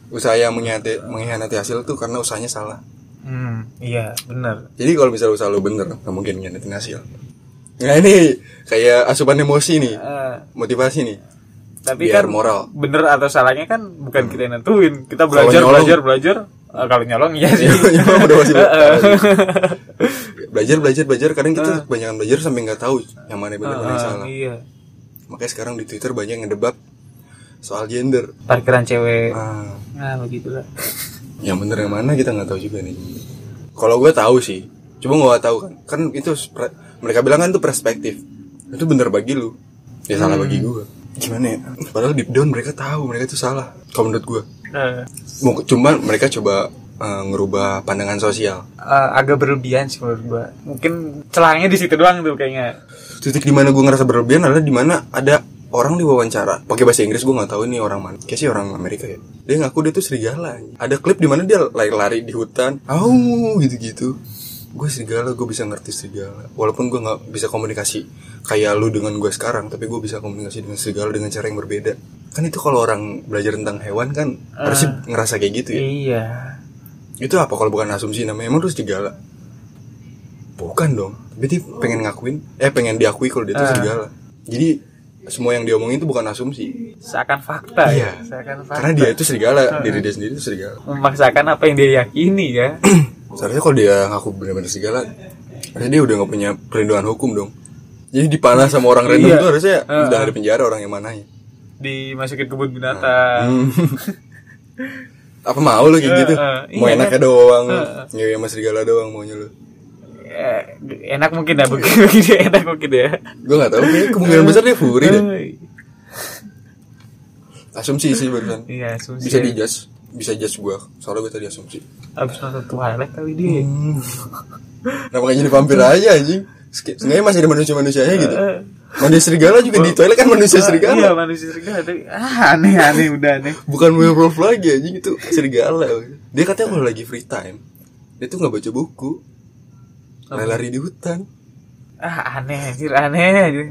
usaha yang mengkhianati, mengkhianati hasil tuh karena usahanya salah Hmm, iya, bener. jadi kalau misalnya usaha lu bener nggak mungkin ngianatin hasil nah ini kayak asupan emosi nih Ah, motivasi nih tapi Biar kan moral. bener atau salahnya kan bukan kita yang nentuin. Kita belajar, belajar, belajar. Ah, kalau nyolong iya sih. Nyolong udah pasti belajar belajar belajar kadang kita kebanyakan belajar sampai nggak tahu yang mana yang benar mana yang Ah, salah iya. makanya sekarang di twitter banyak yang ngedebat soal gender. Parkiran cewek. ah, Nah, begitulah. yang bener yang mana kita nggak tahu juga nih. Kalau gue tahu sih cuma gue nggak tahu kan kan itu mereka bilang kan itu perspektif. Itu bener bagi lu. Ya salah bagi gue gimana ya? Padahal deep down mereka tahu mereka itu salah. Kalau menurut gue Eh, Mau- cuma mereka coba eh, ngerubah pandangan sosial. Eh, agak berlebihan sih menurut gua. Mungkin celahnya di situ doang tuh kayaknya. titik di mana gue ngerasa berlebihan adalah di mana ada orang diwawancara. Pakai bahasa Inggris gue nggak tahu ini orang mana. Kayak sih orang Amerika ya. Dia ngaku dia tuh serigala ada klip di mana dia lari-lari di hutan. Au gitu-gitu. Gue serigala gue bisa ngerti serigala. Walaupun gue nggak bisa komunikasi kayak lu dengan gue sekarang tapi gue bisa komunikasi dengan serigala dengan cara yang berbeda. Kan itu kalau orang belajar tentang hewan kan harusnya ngerasa kayak gitu ya. Iya. itu apa kalau bukan asumsi namanya? Emang lu serigala? Bukan dong. Tapi dia pengen ngakuin eh pengen diakui kalau dia itu Ah. serigala. Jadi semua yang diomongin itu bukan asumsi Seakan fakta Iya. ya. Seakan fakta. karena dia itu serigala diri dia sendiri itu serigala memaksakan apa yang dia yakini ya. seharusnya kalau dia ngaku benar-benar serigala harusnya dia udah nggak punya perlindungan hukum dong jadi dipanah sama orang random Iya. itu harusnya Ah. udah ada penjara orang yang mananya Dimasukin kebun binatang. apa mau lu kayak gitu ah. mau Iya, enaknya kan? doang ngewe sama serigala doang maunya lu Eh, enak mungkin ya dia enak mungkin ya. gue nggak tahu kemungkinan besar dia furi deh Eh, asumsi sih barusan Iya, asumsi. bisa dijudge bisa judge gue soalnya gue tadi asumsi Abis nonton Twilight kali dia. Kenapa gak jadi vampir aja anjing Seenggaknya masih ada manusia-manusianya gitu Eh. Manusia serigala juga di toilet kan manusia Iya, serigala manusia serigala. Tapi, Ah, aneh aneh udah aneh. Bukan werewolf lagi anjing itu serigala Dia katanya kalau lagi free time Dia tuh gak baca buku Lari-lari di hutan Ah, aneh anjir, aneh anjir.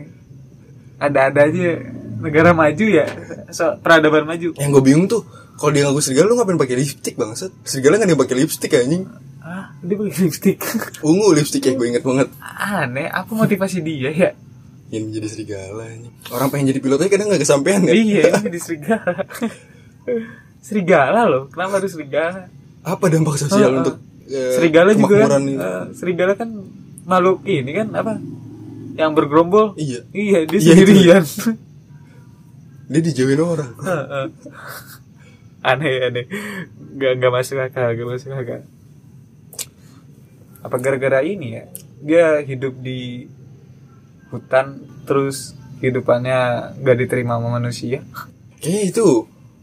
Ada-ada aja negara maju ya. So, peradaban maju. Yang gue bingung tuh kalau dia ngaku serigala lu ngapain pakai lipstick bangsat Serigala gak dia pakai lipstick anjing Ah, dia pakai lipstick. Ungu lipstick ya gue inget banget aneh, apa motivasi dia ya? Yang menjadi serigala anjing Orang pengen jadi pilot aja kadang gak kesampean kan iya, jadi serigala. serigala loh, kenapa harus serigala? Apa dampak sosial Ah, ah. untuk eh, serigala juga kan, eh, serigala kan makhluk ini kan apa? Yang bergerombol. Iya Iya, dia Iya, itu. sendirian. Dia dijauhin orang Heeh. aneh aneh nggak nggak masuk akal nggak masuk akal apa gara-gara ini ya dia hidup di hutan terus hidupannya nggak diterima sama manusia Kayaknya itu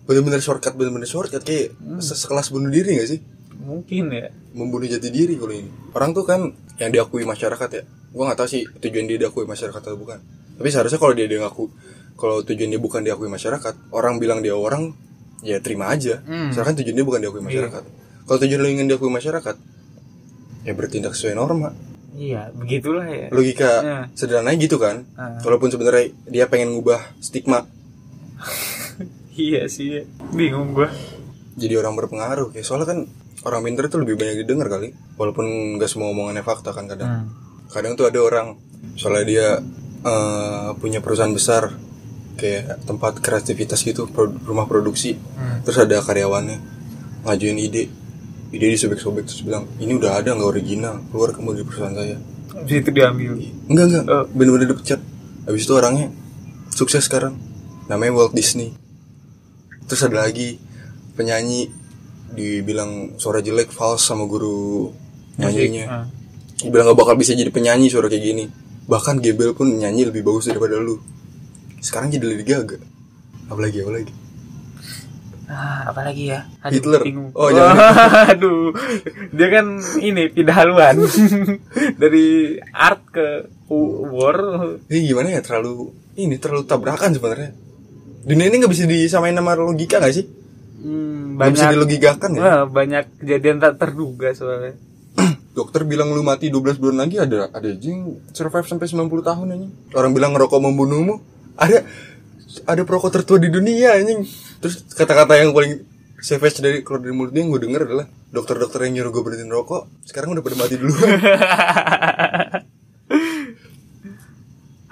bener-bener shortcut bener-bener shortcut kayak se- sekelas bunuh diri gak sih? Mungkin ya Membunuh jati diri kalau ini. Orang tuh kan yang diakui masyarakat ya. Gua nggak tahu sih tujuan dia diakui masyarakat atau bukan. Tapi seharusnya kalau dia dia ngaku kalau tujuan dia bukan diakui masyarakat, orang bilang dia orang, ya terima aja. Hmm. Misalkan tujuan dia bukan diakui masyarakat. Kalau tujuan lo ingin diakui masyarakat, ya bertindak sesuai norma. iya begitulah ya Logika Ya. sederhananya gitu kan. Ah. Walaupun sebenarnya dia pengen ngubah stigma iya sih ya. bingung gua jadi orang berpengaruh ya soalnya kan orang pinter itu lebih banyak didengar kali. Walaupun nggak semua omongannya fakta kan kadang. Hmm. kadang tuh ada orang soalnya dia eh, punya perusahaan besar kayak tempat kreativitas gitu pro- rumah produksi. Hmm. terus ada karyawannya ngajuin ide. Ide disobek-sobek terus bilang ini udah ada nggak original? Keluar kamu dari perusahaan saya. Habis itu diambil. enggak enggak Oh. bener-bener dipecat. Habis itu orangnya sukses sekarang. Namanya Walt Disney. Terus ada lagi penyanyi dibilang suara jelek false sama guru nyanyinya Ah. bilang gak bakal bisa jadi penyanyi suara kayak gini bahkan Gebel pun nyanyi lebih bagus daripada lu sekarang jadi Lady Gaga apalagi apalagi Ah, apalagi ya? Hitler. bingung. Oh, Oh, jangan. aduh. Dia kan ini pindah haluan dari art ke war. ini gimana ya terlalu ini terlalu tabrakan sebenarnya dunia ini nggak bisa disamain sama logika gak sih Hmm, Nggak bisa banyak dilogikakan ya? Wah, banyak kejadian tak terduga soalnya. dokter bilang lu mati 12 bulan lagi ada ada jing survive sampai 90 tahun anjing. Orang bilang ngerokok membunuhmu. Ada ada perokok tertua di dunia anjing. Terus kata-kata yang paling savage dari keluar dari mulut dia yang gue denger adalah dokter-dokter yang nyuruh gue berhenti rokok sekarang udah pada mati duluan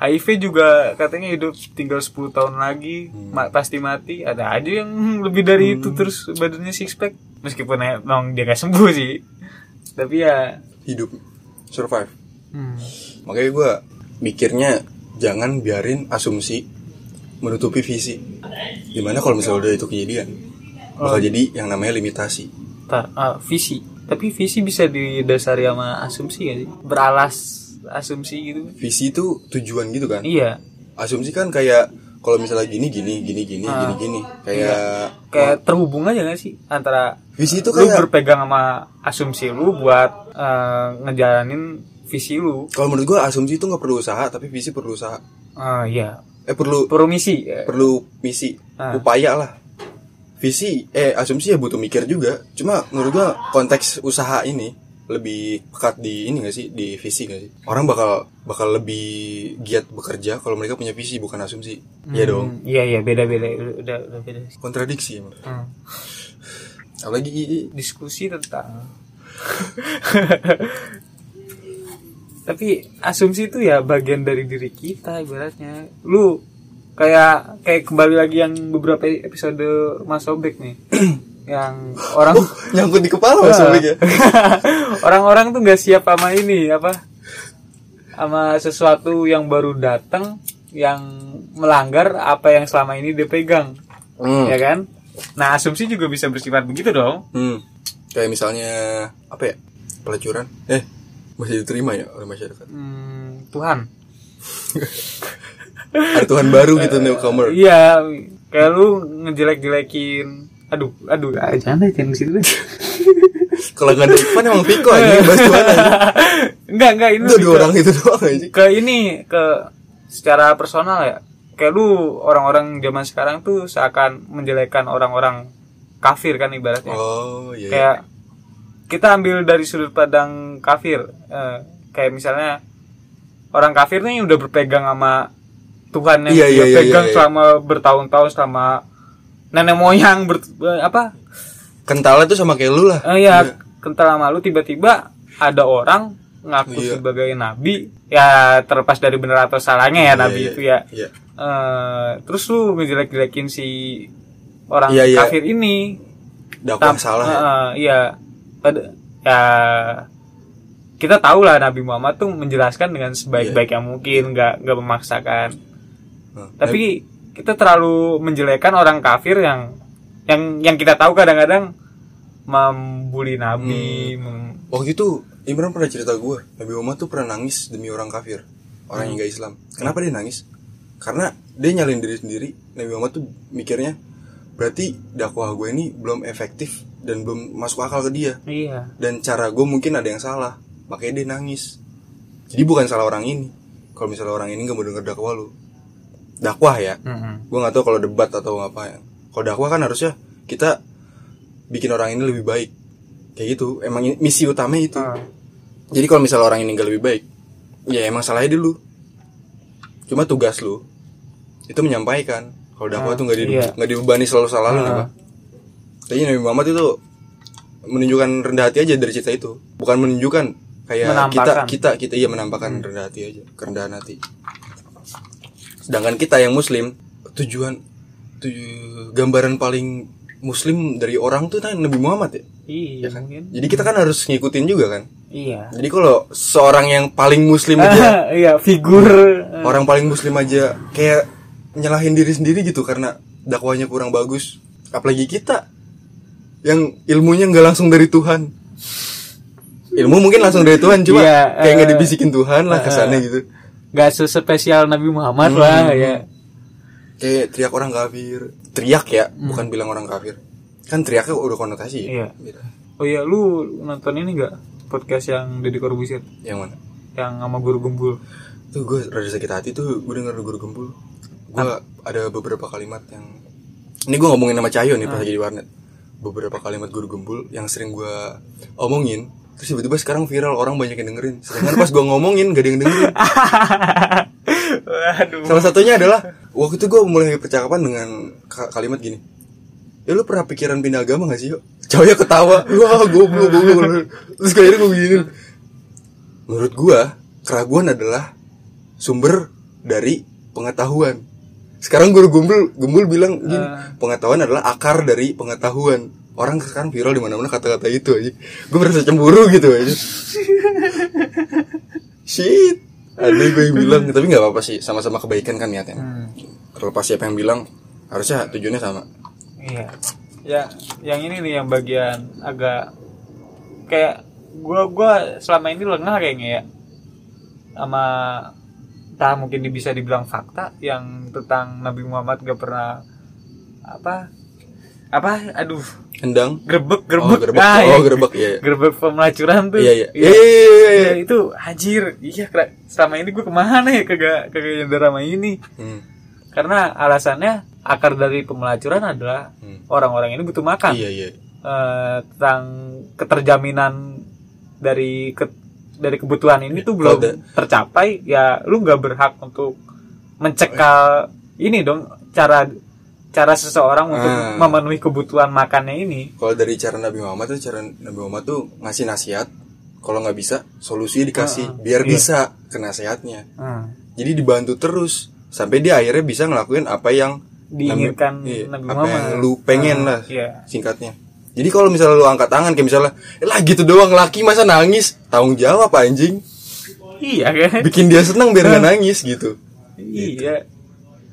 HIV juga katanya hidup tinggal 10 tahun lagi Hmm. ma- pasti mati. Ada aja yang lebih dari itu terus badannya six pack. Meskipun emang dia gak sembuh sih. Tapi ya hidup. Survive. Hmm, makanya gue mikirnya jangan biarin asumsi menutupi visi. Di mana kalau misalnya udah itu kejadian bakal jadi yang namanya limitasi. Tar, ah, visi. Tapi visi bisa didasari sama asumsi gak sih? Beralas asumsi gitu. Visi itu tujuan gitu kan? Iya. Asumsi kan kayak kalau misalnya gini gini gini gini Ah. gini gini. Kayak kayak terhubung aja gak sih antara visi itu lu kayak berpegang sama asumsi lu buat eh, ngejalanin visi lu. Kalau menurut gua asumsi itu nggak perlu usaha tapi visi perlu usaha. Ah iya. Eh perlu perlu misi. ya. perlu misi. Ah. upaya lah. Visi eh asumsi ya butuh mikir juga. Cuma menurut gua konteks usaha ini lebih pekat di ini gak sih? Di visi gak sih? Orang bakal bakal lebih giat bekerja kalau mereka punya visi bukan asumsi. Iya dong. Hmm, iya iya beda beda udah udah beda. Kontradiksi emang. Hmm. apalagi diskusi tentang tapi asumsi itu ya bagian dari diri kita ibaratnya. Lu kayak kayak kembali lagi yang beberapa episode Mas Sobek nih yang orang nyangkut di kepala mas ya orang-orang tuh nggak siap sama ini apa sama sesuatu yang baru datang yang melanggar apa yang selama ini dia pegang Hmm. ya kan nah asumsi juga bisa bersifat begitu dong Hmm. Kayak misalnya apa ya? Pelacuran. Eh, masih diterima ya oleh masyarakat. Hmm, Tuhan Ada Tuhan baru gitu newcomer. iya kayak lu ngejelek-jelekin aduh aduh ah, jangan deh jangan ke situ deh Kalau nggak ada Ivan emang Piko aja bahas Tuhan aja. enggak enggak lebih dua ke- orang itu doang aja. ke ini ke secara personal ya kayak lu orang-orang zaman sekarang tuh seakan menjelekkan orang-orang kafir kan ibaratnya Oh, iya. iya. kayak kita ambil dari sudut pandang kafir Eh, kayak misalnya orang kafir nih udah berpegang sama Tuhan yang Iya, dia iya, iya, pegang iya, iya. selama bertahun-tahun selama nenek moyang ber, apa Kentalnya tuh sama kayak lu lah. Eh, ya kental sama lu tiba-tiba ada orang ngaku Iya. sebagai nabi ya terlepas dari benar atau salahnya ya Iya, nabi iya. itu ya Iya. Eh, terus lu ngejelek-jelekin si orang Iya, iya. kafir ini Dakwah salah ya. eh, iya pada ya kita tahu lah Nabi Muhammad tuh menjelaskan dengan sebaik-baik yang mungkin nggak nggak memaksakan Nah, tapi kita terlalu menjelekkan orang kafir yang yang yang kita tahu kadang-kadang membuli Nabi mem- Waktu itu Imran pernah cerita gue Nabi Muhammad tuh pernah nangis demi orang kafir Orang yang gak Islam. Kenapa dia nangis? Karena dia nyalin diri sendiri. Nabi Muhammad tuh mikirnya Berarti dakwah gue ini belum efektif Dan belum masuk akal ke dia. Iya. Dan cara gue mungkin ada yang salah. Makanya dia nangis. Jadi bukan salah orang ini. Kalau misalnya orang ini gak mau denger dakwah lu Dakwah ya Mm-mm. Gue gak tahu kalau debat atau apa ya Kalau dakwah kan harusnya Kita Bikin orang ini lebih baik Kayak gitu Emang ini- misi utamanya itu Ah. jadi kalau misalnya orang ini gak lebih baik, ya emang salahnya dulu. Cuma tugas lu itu menyampaikan. Kalau dakwah Ah, tuh nggak di, iya. nggak dibebani selalu salah lu Ah. kenapa? Tapi Nabi Muhammad itu menunjukkan rendah hati aja dari cerita itu, bukan menunjukkan kayak kita kita kita iya menampakkan rendah hati aja, kerendahan hati. Sedangkan kita yang Muslim tujuan tuju, gambaran paling muslim dari orang tuh kan Nabi Muhammad ya? Iya mungkin. Jadi kita kan harus ngikutin juga kan? Iya. Jadi kalau seorang yang paling muslim aja iya figur. orang paling muslim aja kayak nyalahin diri sendiri gitu karena dakwanya kurang bagus. Apalagi kita yang ilmunya nggak langsung dari Tuhan. Ilmu mungkin langsung dari Tuhan cuma Iya, kayak nggak eh, dibisikin Tuhan lah kesannya gitu nggak sespesial Nabi Muhammad Hmm. lah ya. Kayak teriak orang kafir. Teriak ya bukan bilang orang kafir. Kan teriaknya udah konotasi ya? Iya. Beda. oh iya lu nonton ini nggak? Podcast yang Deddy Corbuzier? Yang mana? Yang sama guru gembul. Tuh gue rada sakit hati tuh gue denger guru gembul. Gue ada beberapa kalimat yang ini gue ngomongin sama Cahyo nih pas lagi di warnet. Beberapa kalimat guru gembul yang sering gue omongin terus tiba-tiba sekarang viral orang banyak yang dengerin. Sedangkan pas gue ngomongin gak ada yang dengerin. Waduh. Salah satunya adalah waktu itu gue mulai percakapan dengan ka- kalimat gini. Ya lu pernah pikiran pindah agama gak sih yuk? Cowoknya ketawa. Wah goblok goblok. Terus akhirnya gue begini menurut gue keraguan adalah sumber dari pengetahuan sekarang guru gembul gembul bilang gini, pengetahuan adalah akar dari pengetahuan. Orang sekarang viral di mana-mana kata-kata itu aja. Gue merasa cemburu gitu aja. Shit. Ada gue yang bilang tapi nggak apa-apa sih sama-sama kebaikan kan niatnya. Hmm. terlepas siapa yang bilang harusnya tujuannya sama. Iya. Ya, yang ini nih yang bagian agak kayak gua gua selama ini lengah kayaknya ya. Sama entah mungkin bisa dibilang fakta yang tentang Nabi Muhammad gak pernah apa? Apa? Aduh. Hendang. Grebek oh grebek. gerbek Ah, oh gerbek iya iya. Gerebek pemelacuran tuh. Iya iya. Iya. iya. Ya, itu anjir. Iya selama ini gue ke mana ya kagak kagak yang drama ini? Hmm, karena alasannya akar dari pemelacuran adalah hmm. orang-orang ini butuh makan. Iya iya. Eh, tentang keterjaminan dari ke- dari kebutuhan ini tuh belum da- tercapai ya lu nggak berhak untuk mencekal ini dong cara cara seseorang untuk Ah. memenuhi kebutuhan makannya ini kalau dari cara Nabi Muhammad tuh cara Nabi Muhammad tuh ngasih nasihat kalau nggak bisa solusi dikasih Ah, biar iya. bisa ke nasihatnya Hmm. jadi dibantu terus sampai dia akhirnya bisa ngelakuin apa yang Diinginkan iya, Nabi apa Muhammad. yang lu pengen Ah, lah iya. singkatnya jadi kalau misalnya lu angkat tangan kayak misalnya eh, lah gitu doang laki masa nangis? Tanggung jawab anjing. Iya kan? Bikin dia senang biar nggak nangis gitu. Iya.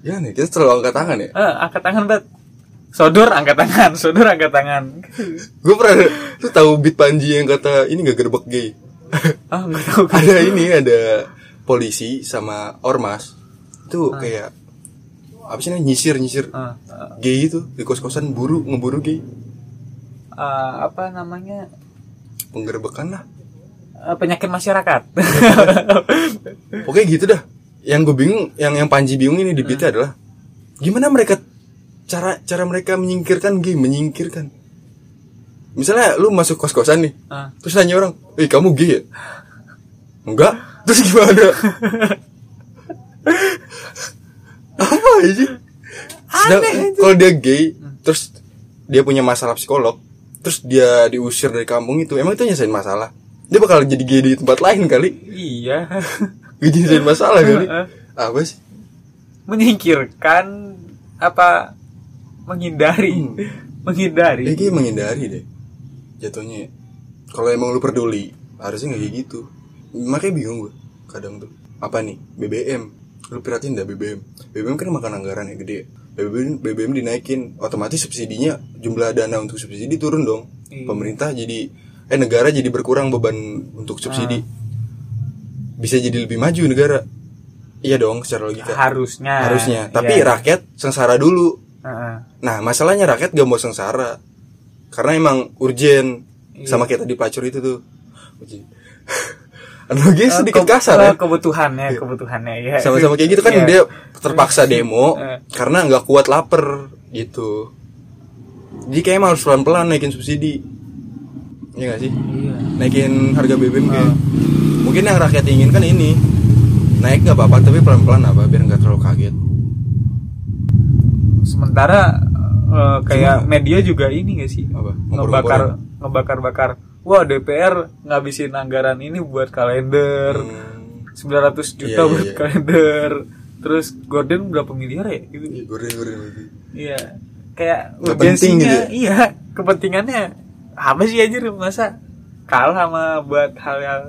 Ya nih kita selalu angkat tangan ya? Eh, angkat tangan bet. Sodor angkat tangan. Sodor angkat tangan. Gue pernah lu tahu beat Panji yang kata ini gak gerbek gay? Ah nggak tahu. Ada ini ada polisi sama ormas. Itu kayak apa sih nyisir nyisir Ah, ah. gay itu di kos kosan buru ngeburu gay Ah, apa namanya? Penggerbekan lah. Eh, penyakit masyarakat. Oke gitu dah. Yang gue bingung yang yang Panji bingung ini di beatnya adalah gimana mereka cara cara mereka menyingkirkan gay menyingkirkan. Misalnya lu masuk kos kosan nih Ah. terus nanya orang eh kamu gay ya? Enggak. Terus gimana? Apa aja. kalau dia gay terus dia punya masalah psikolog terus dia diusir dari kampung itu emang itu nyesain masalah? Dia bakal jadi gay di tempat lain kali? Iya. Gak nyesain masalah kali? Apa sih? Menyingkirkan apa? Menghindari. Hmm. menghindari. Dia kayak menghindari deh. Jatuhnya. Kalau emang lu peduli harusnya nggak kayak gitu. Makanya bingung gue kadang tuh. Apa nih? BBM lu piratin dah BBM BBM kan makan anggaran ya gede BBM BBM dinaikin otomatis subsidinya jumlah dana untuk subsidi turun dong Iya. pemerintah jadi eh negara jadi berkurang beban untuk subsidi bisa jadi lebih maju negara iya dong secara logika harusnya harusnya tapi Iya. rakyat sengsara dulu Heeh. Nah, masalahnya rakyat gak mau sengsara. Karena emang urgen. Iya. Sama kayak tadi pelacur itu tuh. Analoginya Eh, sedikit ke- kasar eh, ya. kebutuhannya kebutuhannya ya Sama-sama kayak gitu kan Iya. dia terpaksa demo Eh. karena nggak kuat lapar gitu. Jadi kayak emang harus pelan-pelan naikin subsidi. Iya gak sih? Iya. Naikin harga BBM kayak. Ah. Mungkin yang rakyat inginkan ini naik nggak apa-apa tapi pelan-pelan apa biar nggak terlalu kaget. sementara eh, kayak media juga ini gak sih Apa? ngebakar ngebakar-bakar wah DPR ngabisin anggaran ini buat kalender Hmm. 900 juta Iya, iya, buat iya. kalender terus Gordon berapa miliar ya gitu Iya, Gordon Gordon iya kayak urgensinya gitu ya? iya kepentingannya apa sih aja masa kalah sama buat hal yang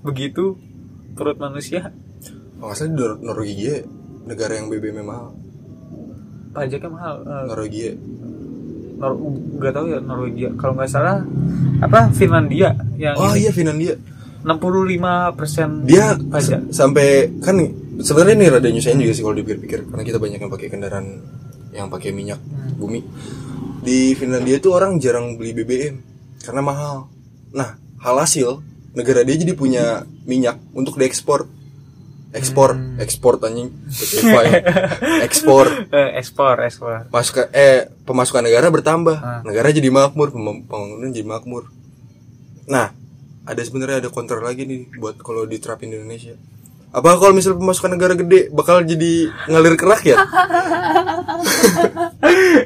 begitu perut manusia Oh, nggak salah di Nor- Norwegia negara yang BBM mahal. pajaknya mahal Eh, Norwegia. Nor nggak tahu ya Norwegia kalau nggak salah apa Finlandia yang Oh iya Finlandia. 65 persen Dia pajak sampai kan sebenarnya ini rada nyusahin juga sih kalau dipikir-pikir karena kita banyak yang pakai kendaraan yang pakai minyak bumi. Di Finlandia tuh orang jarang beli BBM karena mahal. Nah, hasil negara dia jadi punya minyak untuk diekspor. Ekspor, ekspor anjing. Spotify. ekspor. eh, ekspor ekspor Masukan eh pemasukan negara bertambah. Ah. Negara jadi makmur, pem- pembangunan jadi makmur. Nah, ada sebenarnya ada counter lagi nih buat kalau diterapin di Indonesia. Apa kalau misal pemasukan negara gede bakal jadi ngalir ke rakyat?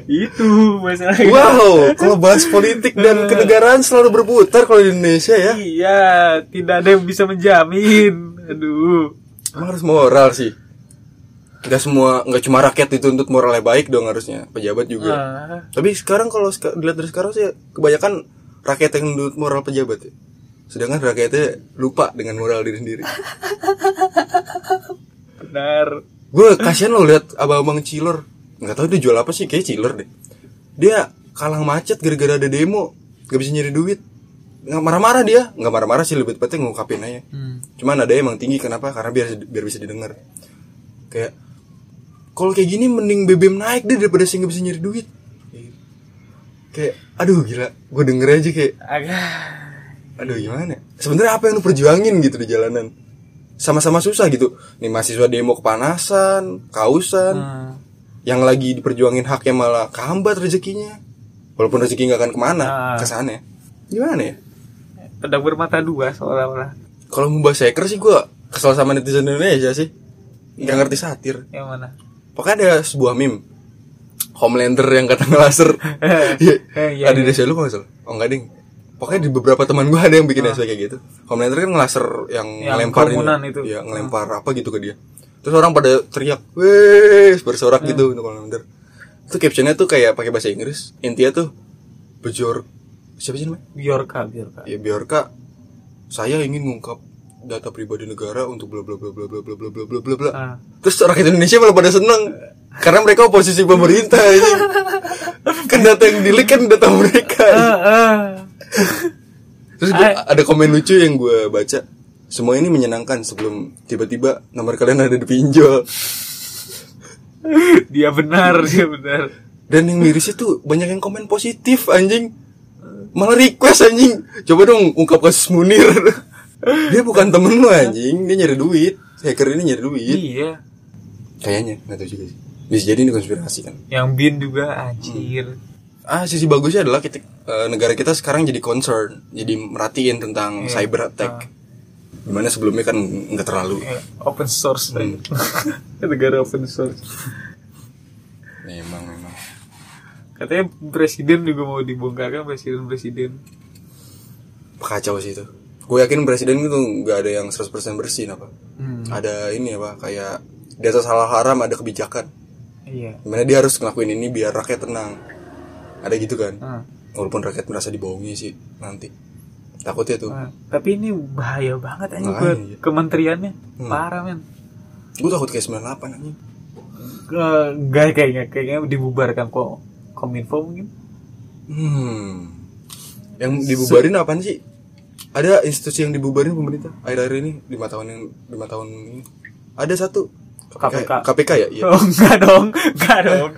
itu masalahnya Wow, kalau bahas politik dan kenegaraan selalu berputar kalau di Indonesia ya. iya tidak ada yang bisa menjamin aduh Emang harus moral sih. Gak semua, nggak cuma rakyat dituntut moralnya baik dong harusnya, pejabat juga. Ah, Tapi sekarang kalau dilihat dari sekarang sih kebanyakan rakyat yang menuntut moral pejabat ya. Sedangkan rakyatnya lupa dengan moral diri sendiri. benar Gue kasihan lo lihat abang-abang chiller. Nggak tahu dia jual apa sih, kayak chiller deh. Dia kalang macet gara-gara ada demo, gak bisa nyari duit. Nggak marah-marah dia, nggak marah-marah sih lebih tepatnya ngungkapin aja. hmm. Cuman ada emang tinggi kenapa? Karena biar biar bisa didengar. Kayak kalau kayak gini mending BBM naik deh daripada sih nggak bisa nyari duit. Kayak aduh gila, gue denger aja kayak agak aduh gimana? Sebenarnya apa yang lu perjuangin gitu di jalanan? Sama-sama susah gitu. Nih mahasiswa demo kepanasan, kausan, Hmm. yang lagi diperjuangin haknya malah kambat rezekinya. Walaupun rezeki nggak akan ke mana, Ah. ke sana. Gimana ya? Pedang bermata dua seolah-olah Kalau mau bahas hacker sih gue kesel sama netizen Indonesia sih. Nggak ngerti satir. yang mana Pokoknya ada sebuah meme Homelander yang kata ngelaser Eh, iya, Ada di desa lu kok nggak salah Oh enggak ding Pokoknya di beberapa teman gue ada yang bikin SW kayak gitu Homelander kan ngelaser yang, Ah. Yang ngelempar ini. itu. Ah. Iya ngelempar apa gitu ke dia Terus orang pada teriak Weh bersorak Ah. gitu untuk Homelander Itu captionnya tuh kayak pakai bahasa Inggris Intinya tuh Bejor Siapa sih namanya? Biorka Biorka Ya biarkah Saya ingin ngungkap data pribadi negara untuk bla bla bla bla bla bla bla bla bla bla. Bla Ah. Terus rakyat Indonesia malah pada seneng. Karena mereka oposisi pemerintah ini. Kan data yang dilik kan data mereka Ah, ah. Terus gua- ada komen lucu yang gue baca. Semua ini menyenangkan sebelum tiba-tiba nomor kalian ada di pinjol. Dia benar dia benar. Dan yang mirisnya tuh banyak yang komen positif anjing Malah request anjing. Coba dong ungkap kasus Munir. Dia bukan temen lu anjing. Dia nyari duit. Hacker ini nyari duit. Iya. Kayaknya nggak tahu juga sih. Bisa jadi ini konspirasi kan? Yang bin juga anjir. Ah sisi bagusnya adalah kita, eh, negara kita sekarang jadi concern, jadi merhatiin tentang Iya. cyber attack. Di mana sebelumnya kan nggak terlalu. Ya, open source negara open source. Katanya presiden juga mau dibongkar kan presiden presiden Kacau sih itu. Gue yakin presiden itu nggak ada yang 100% bersih apa. hmm. Ada ini apa kayak di atas hal haram ada kebijakan. iya Di mana dia harus ngelakuin ini biar rakyat tenang. Ada gitu kan. Ah, Walaupun rakyat merasa dibohongi sih nanti. Takutnya tuh. ah. tapi ini bahaya banget aja buat iya. kementeriannya Hmm. parah men Gue takut kayak 98 anjing. Eh, Enggak kayaknya kayaknya dibubarkan kok kominfo mungkin Hmm. Yang dibubarin apaan sih? Ada institusi yang dibubarin pemerintah akhir-akhir ini lima tahun yang lima tahun ini. Ada satu KPK. KPK ya? Iya. Oh enggak dong, enggak dong.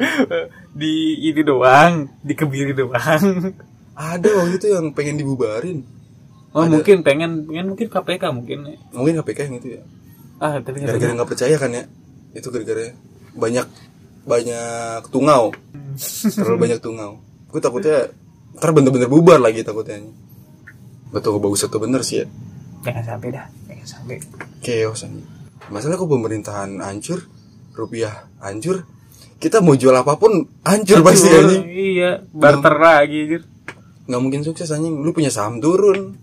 Di ini doang, dikebiri doang. Ada waktu itu yang pengen dibubarin. Oh mungkin pengen pengen mungkin KPK mungkin. Mungkin KPK yang itu ya. Ah tapi Gara-gara nggak percaya kan ya? Itu gara-gara banyak banyak tungau. Terlalu banyak tungau. Gue takutnya ntar bener-bener bubar lagi takutnya. Betul bagus atau bener sih ya? Jangan sampai dah, jangan sampai. chaos anjing. Masalah kok pemerintahan hancur, rupiah hancur, kita mau jual apa pun hancur pasti anjing. Iya, barter lagi anjir. Nggak mungkin sukses anjing. Lu punya saham turun.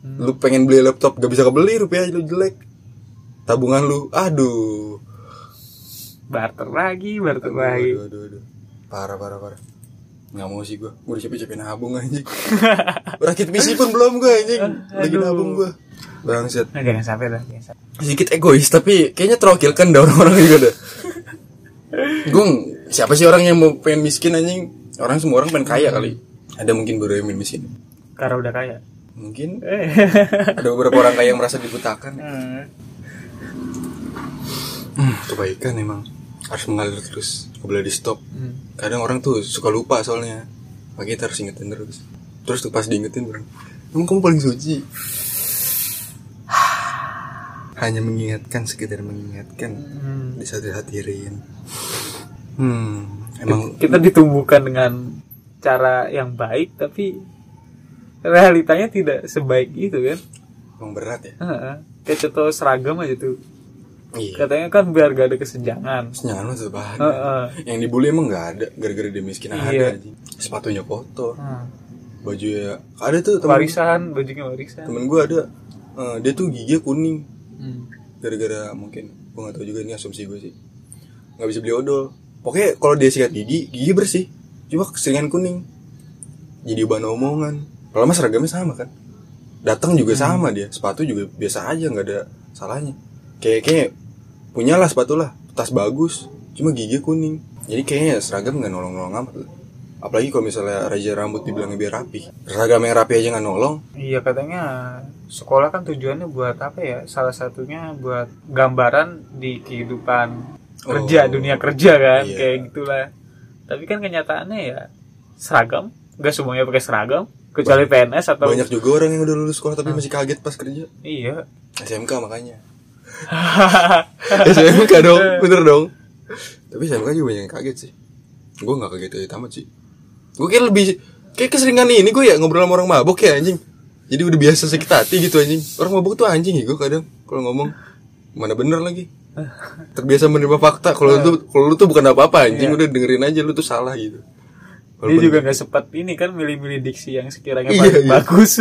Hmm. Lu pengen beli laptop gak bisa kebeli rupiah lu jelek. Tabungan lu, aduh. Barter lagi barter aduh, lagi. aduh, aduh, aduh. parah parah parah. Nggak mau sih gue gue udah capek-capek nabung anjing. Rakit misi pun belum gue anjing. Lagi nabung gue bangsat. Nah, jangan sampai lah sedikit egois tapi kayaknya terwakilkan dah orang-orang juga dah. Gue siapa sih orang yang mau pengen miskin anjing? Orang semua orang pengen kaya kali. Ada mungkin baru yang miskin. Karena udah kaya. Mungkin. Ada beberapa orang kaya yang merasa dibutakan. Hmm. hmm, kebaikan emang harus mengalir terus. Nggak boleh di stop Hmm. kadang orang tuh suka lupa soalnya. Makanya kita harus ingetin terus. Terus tuh pas diingetin orang emang kamu paling suci? Hanya mengingatkan sekedar mengingatkan. Hmm. bisa hadirin hmm emang kita ditumbuhkan dengan cara yang baik tapi realitanya tidak sebaik itu kan? Emang berat ya? Heeh. kayak contoh seragam aja tuh iya. Katanya kan biar gak ada kesenjangan. Terus nyaman tetap ada Heeh. yang dibully emang nggak ada gara-gara dia miskin Iya. ada sepatunya kotor. Hmm. baju ya ada tuh temen warisan bajunya warisan. Temen gue ada. Eh, dia tuh gigi kuning. Hmm. gara-gara mungkin gue gak tahu juga ini asumsi gue sih. Nggak bisa beli odol. Pokoknya kalau dia sikat gigi gigi bersih. Cuma keseringan kuning. Jadi bahan omongan. Kalau mas seragamnya sama kan? Datang juga sama dia. Sepatu juga biasa aja nggak ada salahnya kayak kayak punya lah sepatu lah tas bagus cuma gigi kuning jadi kayaknya seragam nggak nolong nolong amat apalagi kalau misalnya raja rambut dibilangnya biar rapi seragam yang rapi aja nggak nolong Iya katanya sekolah kan tujuannya buat apa ya? Salah satunya buat gambaran di kehidupan kerja, Oh, dunia kerja kan, iya. kayak gitulah. Tapi kan kenyataannya ya seragam, nggak semuanya pakai seragam, kecuali PNS atau banyak juga orang yang udah lulus sekolah tapi masih kaget pas kerja iya. SMK makanya SMK dong. Bener dong. Tapi SMK juga banyak yang kaget sih. Gue nggak kaget kaget amat sih. Gue kayak lebih kayak keseringan ini gue ya ngobrol sama orang mabok ya anjing. Jadi udah biasa sakit hati gitu anjing. Orang mabok tuh anjing ya gue kadang kalau ngomong mana bener lagi? Terbiasa menerima fakta kalau lu tuh kalau lu tuh bukan apa apa anjing udah dengerin aja lu tuh salah gitu. Dia juga nggak sempat ini kan milih-milih diksi yang sekiranya Iya, paling iya. bagus.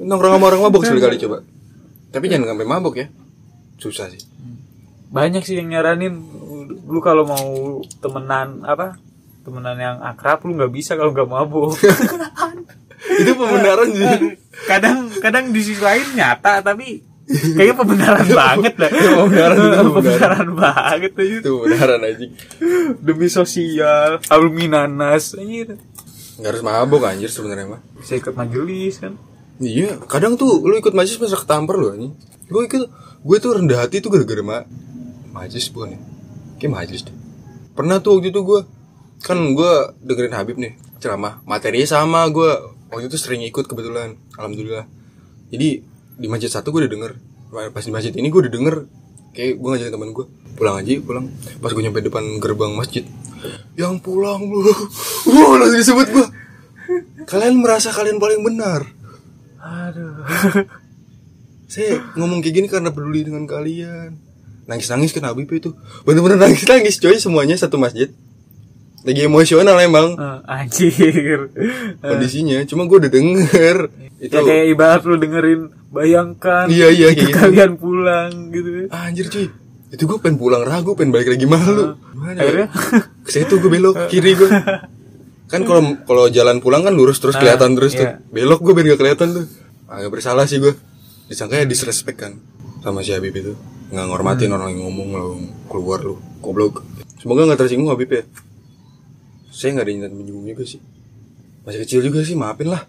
nongkrong sama orang mabok sekali kali coba. Tapi jangan sampai mabok ya susah sih. Banyak sih yang nyaranin lu kalau mau temenan apa? Temenan yang akrab lu nggak bisa kalau nggak mabuk. itu pembenaran sih. Kadang kadang di sisi lain nyata tapi kayaknya pembenaran banget lah pembenaran, itu pembenaran. pembenaran banget aja. Itu benaran anjing. Demi sosial aluminanas anjir. Nggak harus mabok anjir sebenarnya mah. Bisa ikut majelis kan. Iya kadang tuh lu ikut majlis masa ketampar lu anjing. Gue ikut gue tuh rendah hati tuh gara-gara ma majlis bukan ya? Kayak majlis deh. Pernah tuh waktu itu gue kan gue dengerin Habib nih ceramah. Materinya sama gue waktu itu sering ikut kebetulan alhamdulillah. Jadi di masjid satu gue udah denger pas di masjid ini gue udah denger kayak gue ngajakin temen gue pulang aja yuk, pulang. Pas gue nyampe depan gerbang masjid yang pulang lu. Wah langsung disebut gue. Kalian merasa kalian paling benar. Aduh saya ngomong kayak gini karena peduli dengan kalian. Nangis nangis kan Habib itu. Bener-bener nangis nangis coy semuanya satu masjid. Lagi emosional emang. Eh, anjir. Kondisinya cuma gue udah denger. Itu. ya kayak ibarat lu dengerin bayangkan Iya, iya, gitu. kalian pulang gitu. Ah, anjir cuy itu gue pengen pulang ragu pengen balik lagi malu. Gimana ya? akhirnya? Ke situ gue belok kiri gue kan kalau kalau jalan pulang kan lurus terus kelihatan terus tuh. Iya. belok gue biar gak kelihatan tuh. Agak bersalah sih gue disangka ya disrespect kan sama si Habib itu. Nggak ngormatin orang yang ngomong lo keluar lu goblok. Semoga nggak tersinggung Habib ya. Saya nggak ada niat menyinggung juga sih. Masih kecil juga sih maafin lah.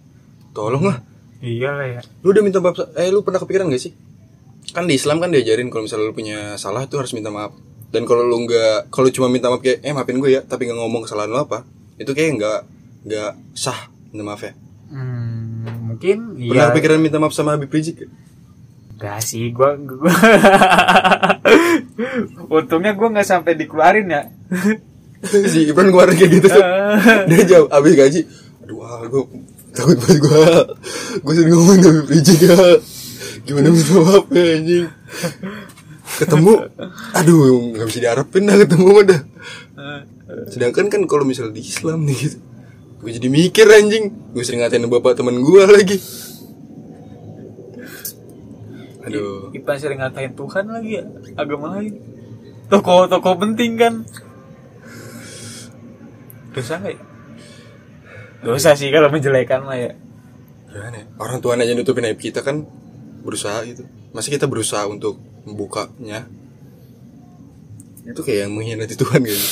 Tolong lah. Iya lah ya. Lu udah minta maaf eh lu pernah kepikiran gak sih? Kan di Islam kan diajarin kalau misalnya lu punya salah tuh harus minta maaf. Dan kalau lu nggak kalau cuma minta maaf kayak eh maafin gue ya tapi nggak ngomong kesalahan lu apa itu kayak nggak nggak sah minta maaf ya. Hmm, mungkin pernah iya. kepikiran minta maaf sama Habib Rizik? Gak sih, gua, gua untungnya gua nggak sampai dikeluarin ya. si Ibran keluar kayak gitu. Dia jawab abis gaji. Aduh ah, gue takut banget gue gue sering ngomong sama Rizik ya. Gimana minta maaf ya anjing? Ketemu aduh nggak bisa diharapin dah ketemu mah dah sedangkan kan kalau misal di Islam nih gitu gue jadi mikir anjing. Gue sering ngatain bapak teman gue lagi aduh Ipan sering ngatain Tuhan lagi ya, agama lain. toko-toko penting kan dosa nggak ya dosa sih kalau menjelekan mah ya Gimana ya? Orang tua aja nutupin aib kita kan berusaha gitu. Masa kita berusaha untuk membukanya? Itu kayak yang mengkhianati Tuhan kayaknya.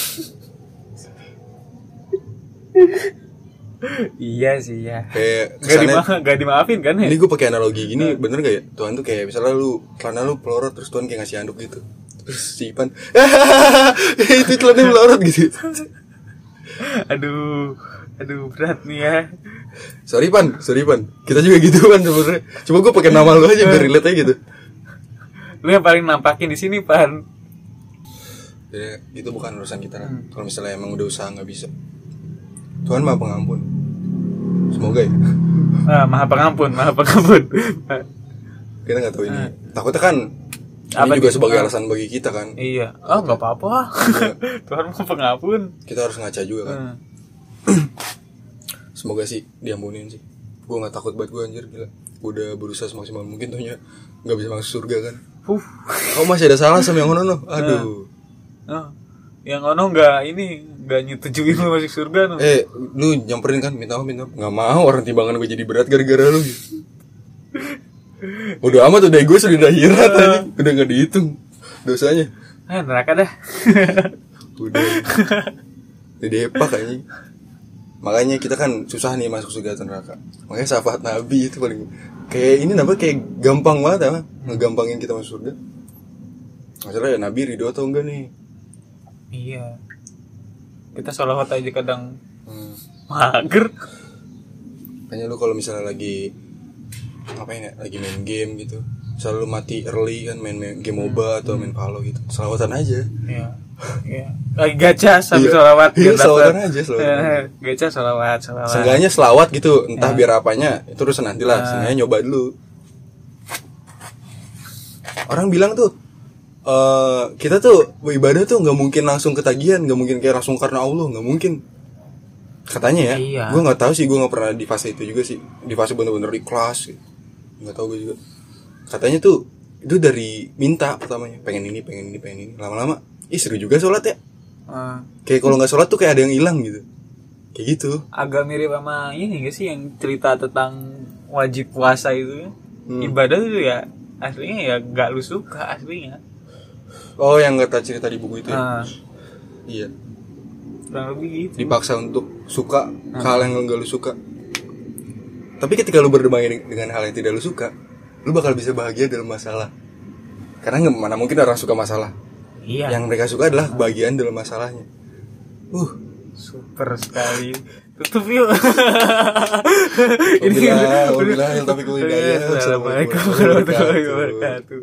iya sih ya Kayak Gak, dima gak dimaafin kan ya ini gue pakai analogi gini bener gak ya? Tuhan tuh kayak misalnya lu karena lu pelorot terus Tuhan kayak ngasih anduk gitu. Terus si Ipan, itu telannya melorot gitu. aduh aduh berat nih ya Sorry Pan, sorry Pan. Kita juga gitu kan sebenarnya. Cuma gue pakai nama lu aja biar relate aja gitu. lu yang paling nampakin di sini pan Ya, itu bukan urusan kita lah. Kalau misalnya emang udah usaha nggak bisa. Tuhan maha pengampun. Semoga ya. ah, maha pengampun maha pengampun Kita nggak tahu ini. Takutnya kan Apa ini juga nih? sebagai Ah. alasan bagi kita kan. iya oh nggak apa-apa Tuhan mau pengampun Kita harus ngaca juga kan. Hmm. Semoga sih diampunin sih. Gue nggak takut banget gue anjir gila. Gue udah berusaha semaksimal mungkin tuhnya nggak bisa masuk surga kan. Kau masih ada salah sama yang ono no? Aduh. Oh, yang ono nggak ini nggak nyetujuin lu masuk surga no. Eh, lu nyamperin kan minta minta. Nggak mau orang timbangan gue jadi berat gara-gara lu. Udah amat udah gue sudah di akhirat aja. Udah nggak dihitung dosanya. Ah, neraka dah. Udah. Udah depak kayaknya. Makanya kita kan susah nih masuk surga atau neraka. Makanya sahabat Nabi itu paling kayak ini apa kayak gampang banget apa ngegampangin kita masuk surga. Masalah ya Nabi ridho atau enggak nih? Iya. Kita sholawat aja kadang Hmm. mager. Makanya lu kalau misalnya lagi ngapain ya lagi main game gitu selalu mati early kan main, main game MOBA atau main Valo gitu selawatan aja Iya. Iya. Lagi gacha sambil Iya. sholawat. Iya, selawatan aja, selawatan Eh, Gacha sholawat, sholawat. Seenggaknya selawat gitu entah Ya. biar apanya itu urusan nanti lah. Seenggaknya nyoba dulu orang bilang tuh eh kita tuh beribadah tuh nggak mungkin langsung ketagihan nggak mungkin kayak langsung karena Allah nggak mungkin katanya ya Iya. gue nggak tahu sih gue nggak pernah di fase itu juga sih di fase bener-bener ikhlas gitu. nggak tahu gue juga katanya tuh itu dari minta pertamanya pengen ini pengen ini pengen ini lama-lama ih seru juga sholat ya Eh, kayak kalau nggak sholat tuh kayak ada yang hilang gitu kayak gitu agak mirip sama ini gak sih yang cerita tentang wajib puasa itu? Hmm. Ibadah tuh ya aslinya ya gak lu suka aslinya. Oh yang tahu cerita di buku itu ya? Nah, iya kurang lebih gitu. dipaksa untuk suka ke hal yang gak lu suka tapi ketika lu berdamai dengan hal yang tidak lu suka lu bakal bisa bahagia dalam masalah karena nggak mana mungkin orang suka masalah Iya. yang mereka suka adalah kebahagiaan dalam masalahnya uh super sekali. Tutup yuk. Taufiq wal hidayah. Assalamualaikum warahmatullahi wabarakatuh.